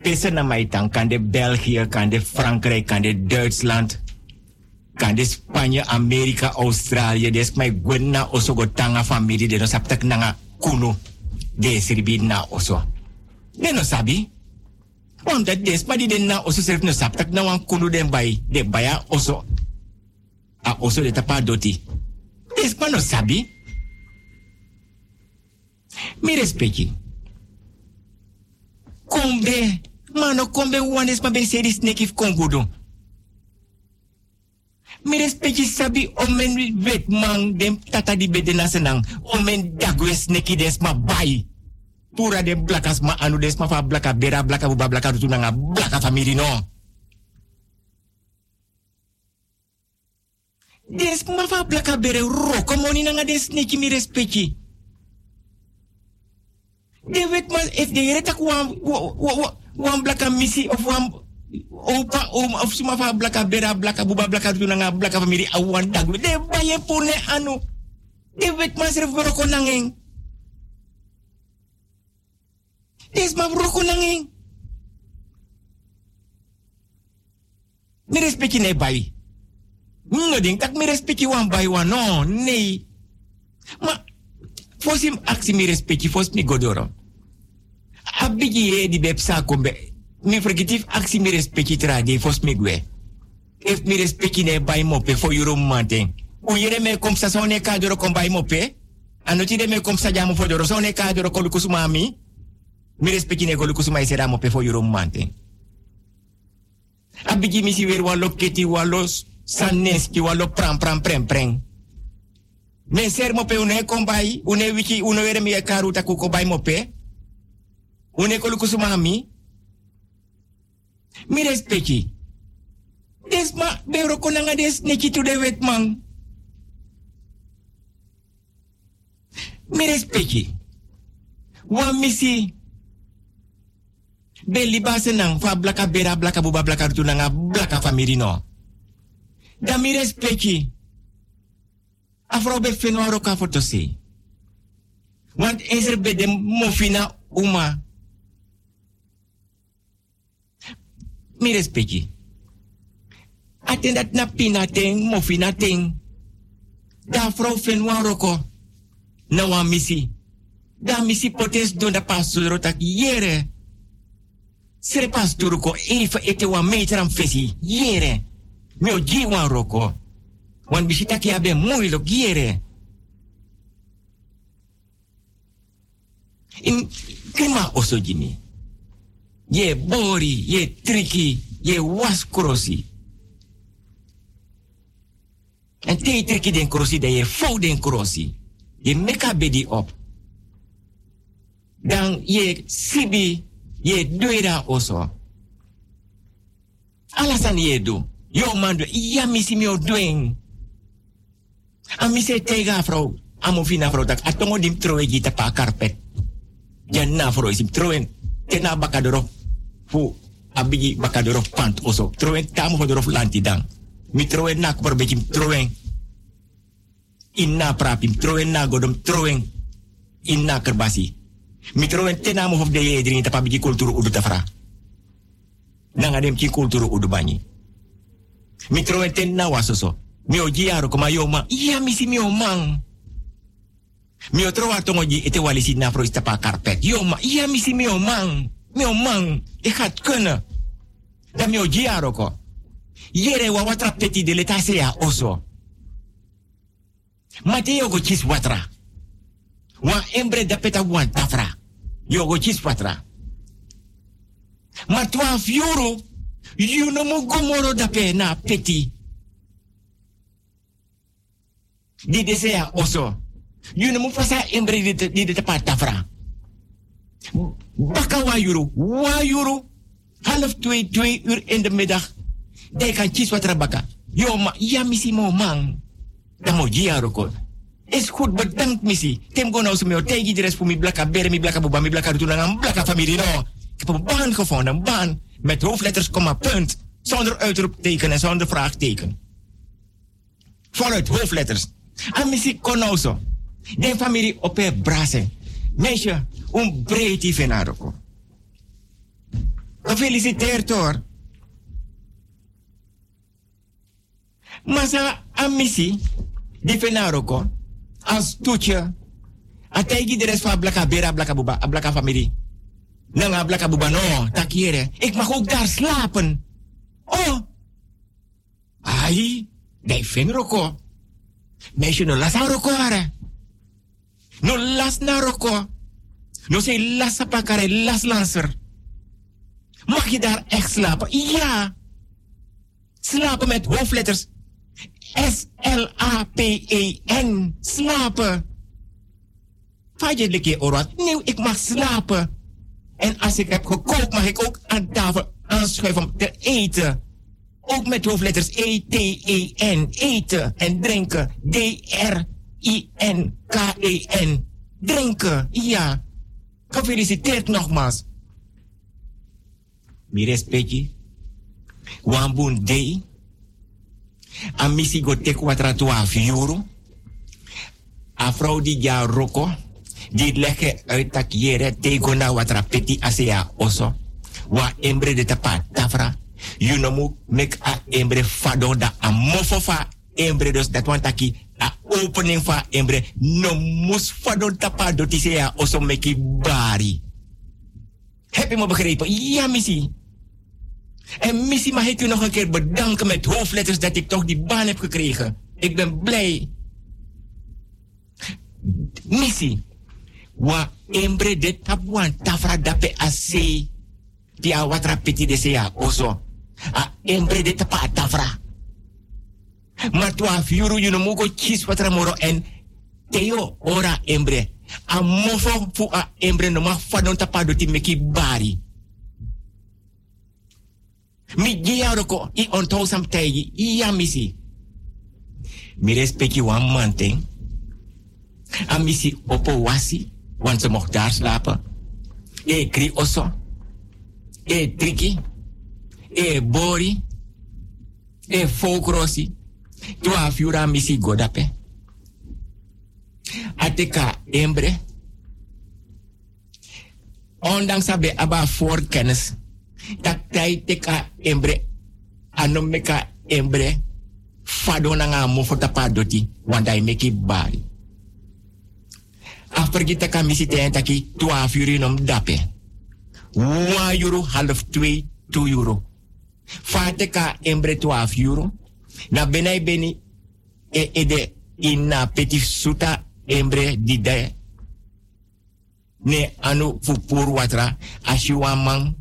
Tussen naar mij dan kan de België, kan de Frankrijk, kan de Duitsland, kan de Spanje, Amerika, Australië. Des mij gwenna oso go tanga familie de no saptak nanga kuno. De sirbi na oso. Ne no sabi. Omdat des maar die den na oso serf no saptak na kuno den bay. De baya oso. A oso de tapa doti. Des maar no sabi. Mi respecti. Kombe. Mano, kombe wanes ma ben seri snake if kongudo. Mi respecti sabi o men wet man dem tata di bede na senang. O men dagwe snake des ma bai. Pura dem blakas ma anu des ma fa blaka bera blaka buba blaka rutu nanga blaka family no. Des ma fa blaka bere roko moni nanga des snake mi respecti. De weet maar, if de here tak wan, wan, blaka missie of wan opa om of suma fa blaka bera blaka buba blaka tu nanga blaka family awan dagu. De baye pune anu. De weet maar serf roko nangeng. Des ma roko nangeng. Mi respecti ne bayi. No ding tak mi respecti wan bayi wan no, nee. Ma fosim aksi mi respecti fos mi godoro. Abigi e di bepsa kombe. Mi forgitif aksi mi respecti tra de fos mi gwe. If mi respecti ne bai mope fo yuro manten. U yere me kom sa sone ka doro kom bai mope. Anoti de me kom sa jamu fo doro sone ka doro kolu kusuma mi. Respecti ne kolu kusuma isera mope fo yuro manten. Abigi mi si weer walo keti walo saneski walo pram pram prem prem. Men ser mope une kombai, une wiki, une were mi karu taku kombai mope. Une kolu kusuma mi. Respecti. Des ma beuro konanga des neki tu de wet man. Mi respecti. Wan misi. Beli base nang fa blaka bera blaka buba blaka nanga blaka famiri no. Da mi respecti. Afro be feno roka foto si. Want is bij de mofina uma. Mi respecti. Aten dat na pina mofina ting. Da afro feno roko. Na wan misi. Da misi potes don da pasuro tak yere. Sere pasturu ko even ete wan meteran fesi. Yere. Mi o ji wan roko. Wan bisita ki abe moeilijk yere. In kima oso jini. Ye bori, ye triki, ye was krosi. En te triki den krosi, da ye fou den krosi. Je meka bedi op. Dan ye sibi, ye doida oso. Alasan ye do. Yo mando, iya misi mi o doing. Ami se tega vrouw. Amo fina vrouw tak atongo dim troe gita pa karpet. Jan na vrouw troen. Tena bakadoro. Fu abigi bakadoro pant oso. Troen tamu hodoro lanti dang. Mi troen na kupar bekim troen. Inna prapim troen na godom troen. Inna kerbasi. Mi troen tena mo hof de ye drin tapa bigi kulturu udu tafra. Nanga dem ki kulturu udu banyi. Mi troen tena wasoso. mi o jiaro koma yo ma iya misi mi mang mi o trowa tongo ji ete walisi na fro ista pa karpet yo ma iya misi mi o mang mi o mang e gaat kunnen da mi o jiaro ko yere wa watra peti de leta ya oso mate go chis watra wa embre da peta wan tafra. Yo go chis watra ma twa fioro you no mo gomoro da pe na peti. Di ya oso. Yun mo fasa embre di di tepat tafra. Baka wayuru, wayuru. Half twee, twee uur in de middag. Dai kan kies wat baka. Yo ma, ja misi mo mang. Dan mo jiaro ko. Is goed, bedankt misi. Tim go nou zo tegen de rest mi blaka bere, mi blaka buba, mi blaka rutulang, blaka familie no. Ik heb een baan gevonden, een baan. Met hoofdletters, komma, punt. Zonder uitroepteken en zonder vraagteken. Voluit hoofdletters. A misi konoso. Den familie op een brassen. Meisje, un breedie venaroko. Gefeliciteerd hoor. Masa amisi di venaroko. Als toetje. Ategi de rest van blaka bera blaka buba, blaka familie. Nanga blaka buba no, takiere. Ik mag ook daar slapen. Oh. Ai, dai venroko. Meisje no las roko. No las na roko. No say las sapakare, las lancer. Mag je daar echt slapen? Ja. Slapen met hoofdletters. S-L-A-P-E-N. Slapen. Vaje de keer orat. Nee, ik mag slapen. En als ik heb gekookt, mag ik ook aan tafel aanschuiven om te eten. Ook met hoofdletters E-T-E-N. Eten en drinken. D-R-I-N-K-E-N. Drinken, ja. Gefeliciteerd nogmaals. Mi respecti. Wambun dei. A misi go watra tua fiuru. A vrouw die ja roko. Die legge uit tak jere tego na watra peti asea oso. Wa embre de tapa tafra. You know a embre fado da a mofofa embre dus dat want taki a opening fa embre no mus fado tapa do tisea oso meki bari. Heb je me begrepen? Ja, missie. En missie mag ik u nog een keer bedanken met hoofdletters dat ik toch die baan heb gekregen. Ik ben blij. Missie. Wa embre de tabuan tafra dape ase. Pia watra piti de oso. A embre de tapa tafra. Maar tua fiuru you no mugo chis en teo ora embre. A mofo fu a embre no ma fadon tapa do ti meki bari. Mi gia roko i ontou sam tegi iya misi. Mi respecti wan manting. A misi opo wasi, want ze mocht daar. E kri oso. E triki. E bori. E fokrosi. Tua fiura misi godape. Ateka embre. Ondanks abe aba voorkennis dat tai teka embre ano meka embre fado na nga mo fota padoti wanda i meki bari. After kita kami si ten taki 12 euro nom dape 1 euro half 2 2 euro fate ka embre 12 euro na benai beni e ede ina petit suta embre di de. Ne anu fupur watra asiwamang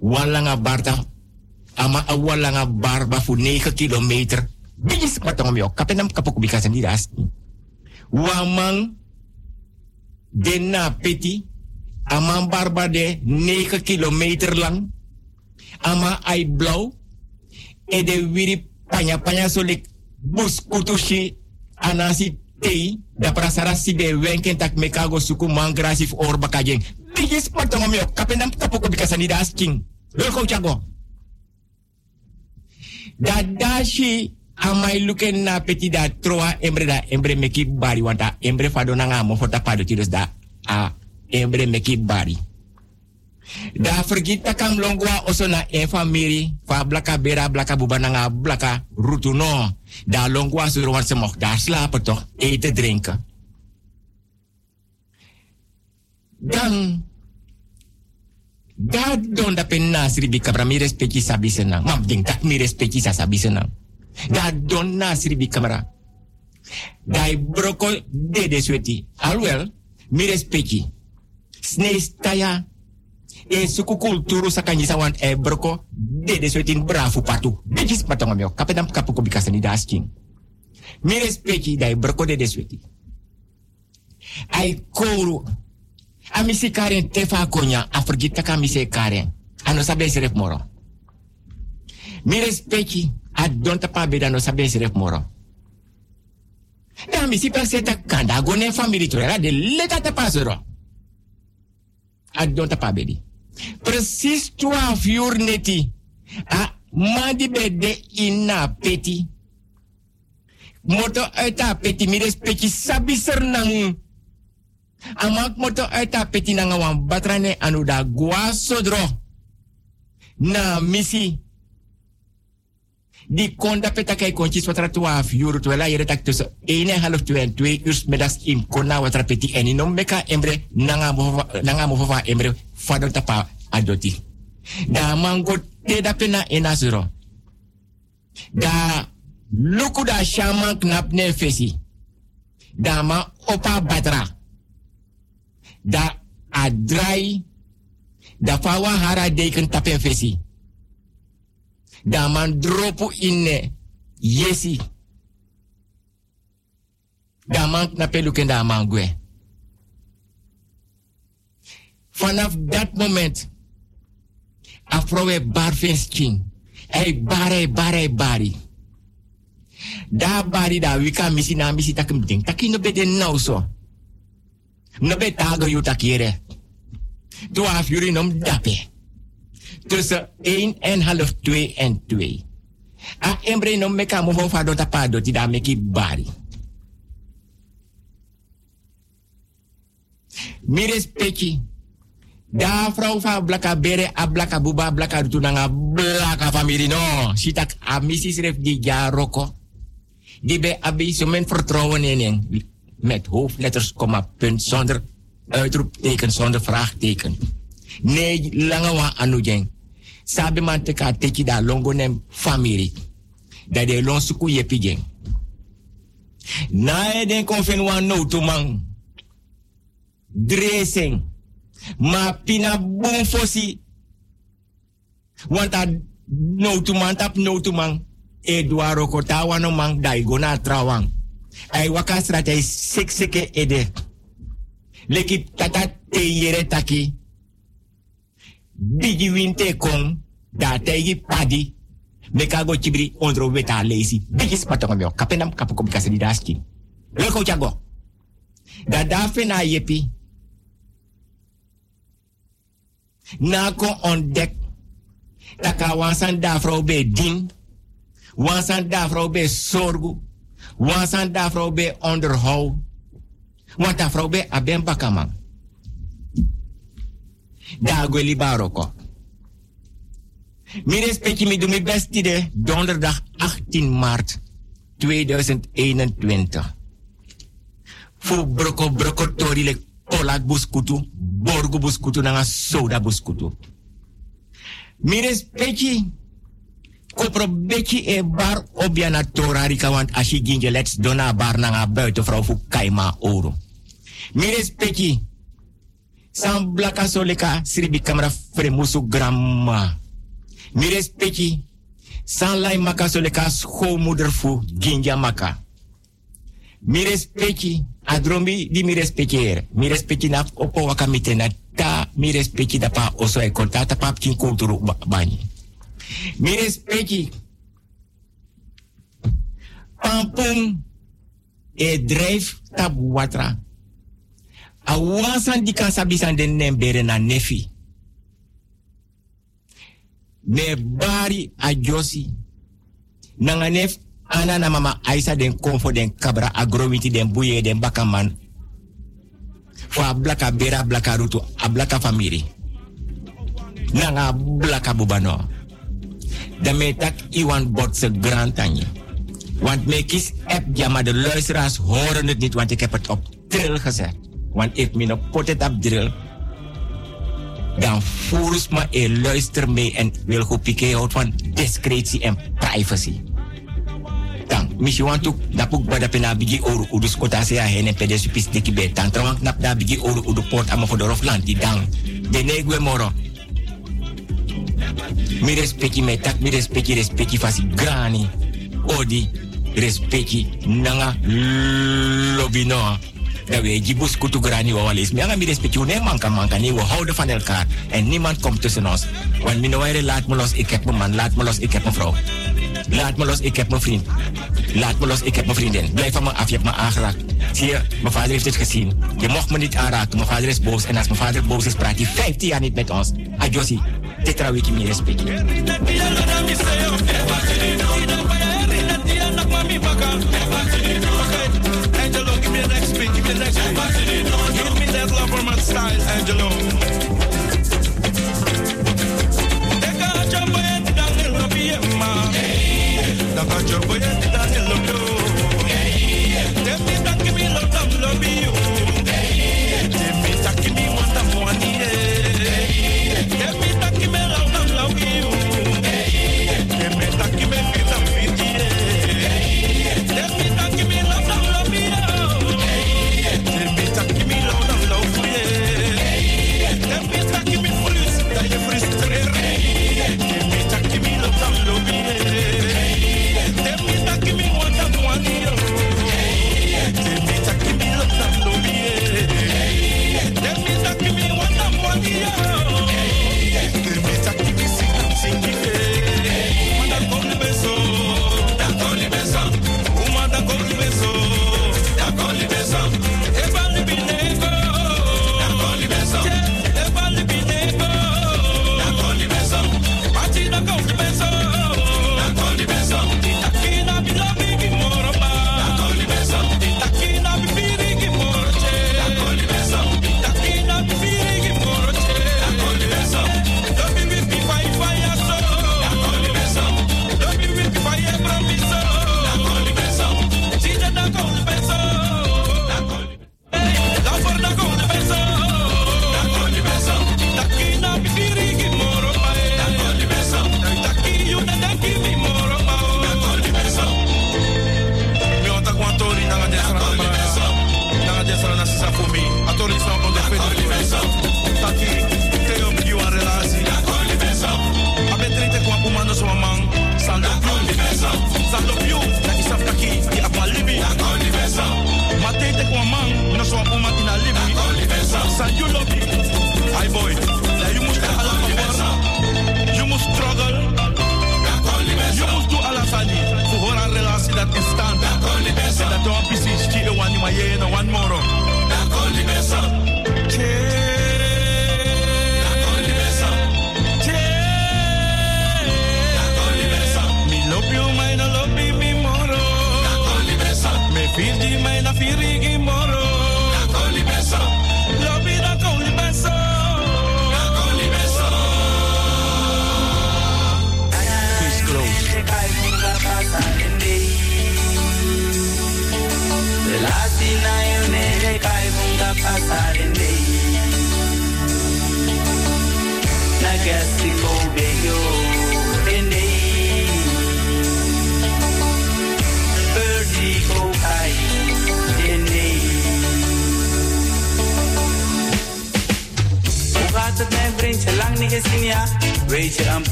walanga barta ama a walanga barba fu 9 kilometer. Bijis matong mi kapenam kapok bikasan di das wamang dena peti ama barba de 9 kilometer lang ama ai blau e de wiri panya panya solik bus kutushi anasi tei da prasara si de wenken tak mekago suku mangrasif or bakajeng Tigis patong mi kapenam kapok bikasan di das king Loko chago. Dadashi amai luken na peti da troa embre da embre meki bari wanta embre fado na nga mo fota pado tidos da a embre meki bari. Da vergita kam longwa oso na e famiri fa blaka bera blaka bubana nga blaka rutu. Da longwa suru wan se mocht daar slapen toch eten. Dan dat don da pen nasri bi kabra mi respecti sabi senang. Mam ding tak mi respecti sa sabi. Dat don nasri bi kamera. Dai broko de de sweti. Alwel, mi respecti. Snes taya. E suku kulturu sa kanyi sawan e broko de de sweti brafu patu. Bijis patonga mio. Kapetam kapu ko bikasa ni dasking. Mi respecti dai broko de de sweti. Ai koru amisi karen tefa konya afrgita ka mise karen ano sabe seref moro mi respecti a don tapa beda no sabe seref moro da misi perseta kanda gone family trera de leta tapa soro a don tapa bedi precies 12 uur neti a madi bede ina peti moto uit a peti mi respecti sabi sernang. Amak moto uit a peti nanga wan batrane anu da. Na misi. Die kon dat peta kai kontjes wat er 12 uur terwijl hij retak tussen 1 en half 2 en 2 uur middags in kona wat er peti en in meka embre nanga mo nanga mo fa embre fado tapa adoti. Da mango te da pena. Da luku da shaman knap ne fesi. Da ma opa batra. Da adrai. Da fawa hara deken tapen fesi. Da man dropu inne yesi. Da man knape luken da man gwe. Vanaf dat moment, afrowe barfens king. Hey, bare, bare, bari. Da bari da wika misi na misi takim ding. Taki no bede nou so. No tago yu takire. Twaalf uur nom dape. Tussen 1 en half 2 en 2. A embre nom meka mo ho ti da meki bari. Mires peki. Da vrouw van blaka bere a blaka buba blaka blaka family no. Sitak a misi schreef die ja roko. Die bij men vertrouwen in en met hoofdletters, komma, punt, zonder uitroepteken, zonder vraagteken. Nee, lange wa anu Sabi man te ka teki da longo family. Da de lon suku. Na e den konfen wan no to man. Ma pina bon fosi. Want no man tap no to man. Eduardo kota wano man dai gona trawang. Ai waka strata sek ede. Leki tata te yere taki. Bigi winte kong. Da tegi padi. Meka go chibri ondro weta lazy. Bigi spatongo. Kapenam kapuko bikase di daski. Leko chago. Da dafe na yepi. Kon ontdek. Taka wansan da vrouw be ding. Wansan sorgu. Wansan da vrouw be onderhoud. Want. Da go li baroko. Mi respecti mi doe mijn best idee. Donderdag 18 maart 2021. Fu broko broko tori le kolak buskutu. Borgo buskutu nanga soda buskutu. Mi respecti kopro beki e bar obiana torari ka want ashi ginje let's dona bar nanga buitenvrouw fu kaima oro. Mi respecti san blaka soleka sribi kamera fremusu gramma. Mi respecti san lai maka soleka ginja maka. Mi respecti adromi di mi respectiere. Mi respecti na opo waka ta mi respecti da pa oso e kontata pa bani. Mi respecti pampum e drijf tabu watra. A wansan di kan sabisan den nembere na nefi. Me bari a josi. Nanga nef ana na mama Aisa den konfo den kabra agrowiti den buye den bakaman. Fo a blaka bera blaka rutu a blaka famiri. Nanga blaka bubano. Dan me tak iwan botse grand tanje. Want me kies app ja maar de luisteraars horen het niet want ik heb het op drill gezet. Want ik me nog pot het op drill. Dan voel me en luister mee en wil goed piqué van discretie en privacy. Dan, misschien want ook dat ook bij de pena bigi oru udus kota se heen en pede supis deki be. Dan trouwens knap da bigi oru udu port ama voor de rofland die dan. De negwe moro. Mi respecti me tak mi respecti respecti fasi grani. Odi respecti nanga lobino. Dat we jibus kutu grani wa walis. Mi anga mi respecti une manka manka ni we houden van elkaar. En niemand komt tussen ons. Want noire laat me los, ik heb mijn man. Laat me los, ik heb mijn vrouw. Laat me los, ik heb mijn vriend. Laat me los, ik heb mijn vriendin. Blijf van me af, je hebt me aangeraakt. Zie je, mijn vader heeft het gezien. Je mocht me niet aanraken, mijn vader is boos. En als mijn vader boos is, praat hij 15 jaar niet met ons. Adjosi, dit trouw ik je meer respect. Eva the next one. Give me that love for my style, Angelo. Take a jump, boy, the BMR. Take a jump,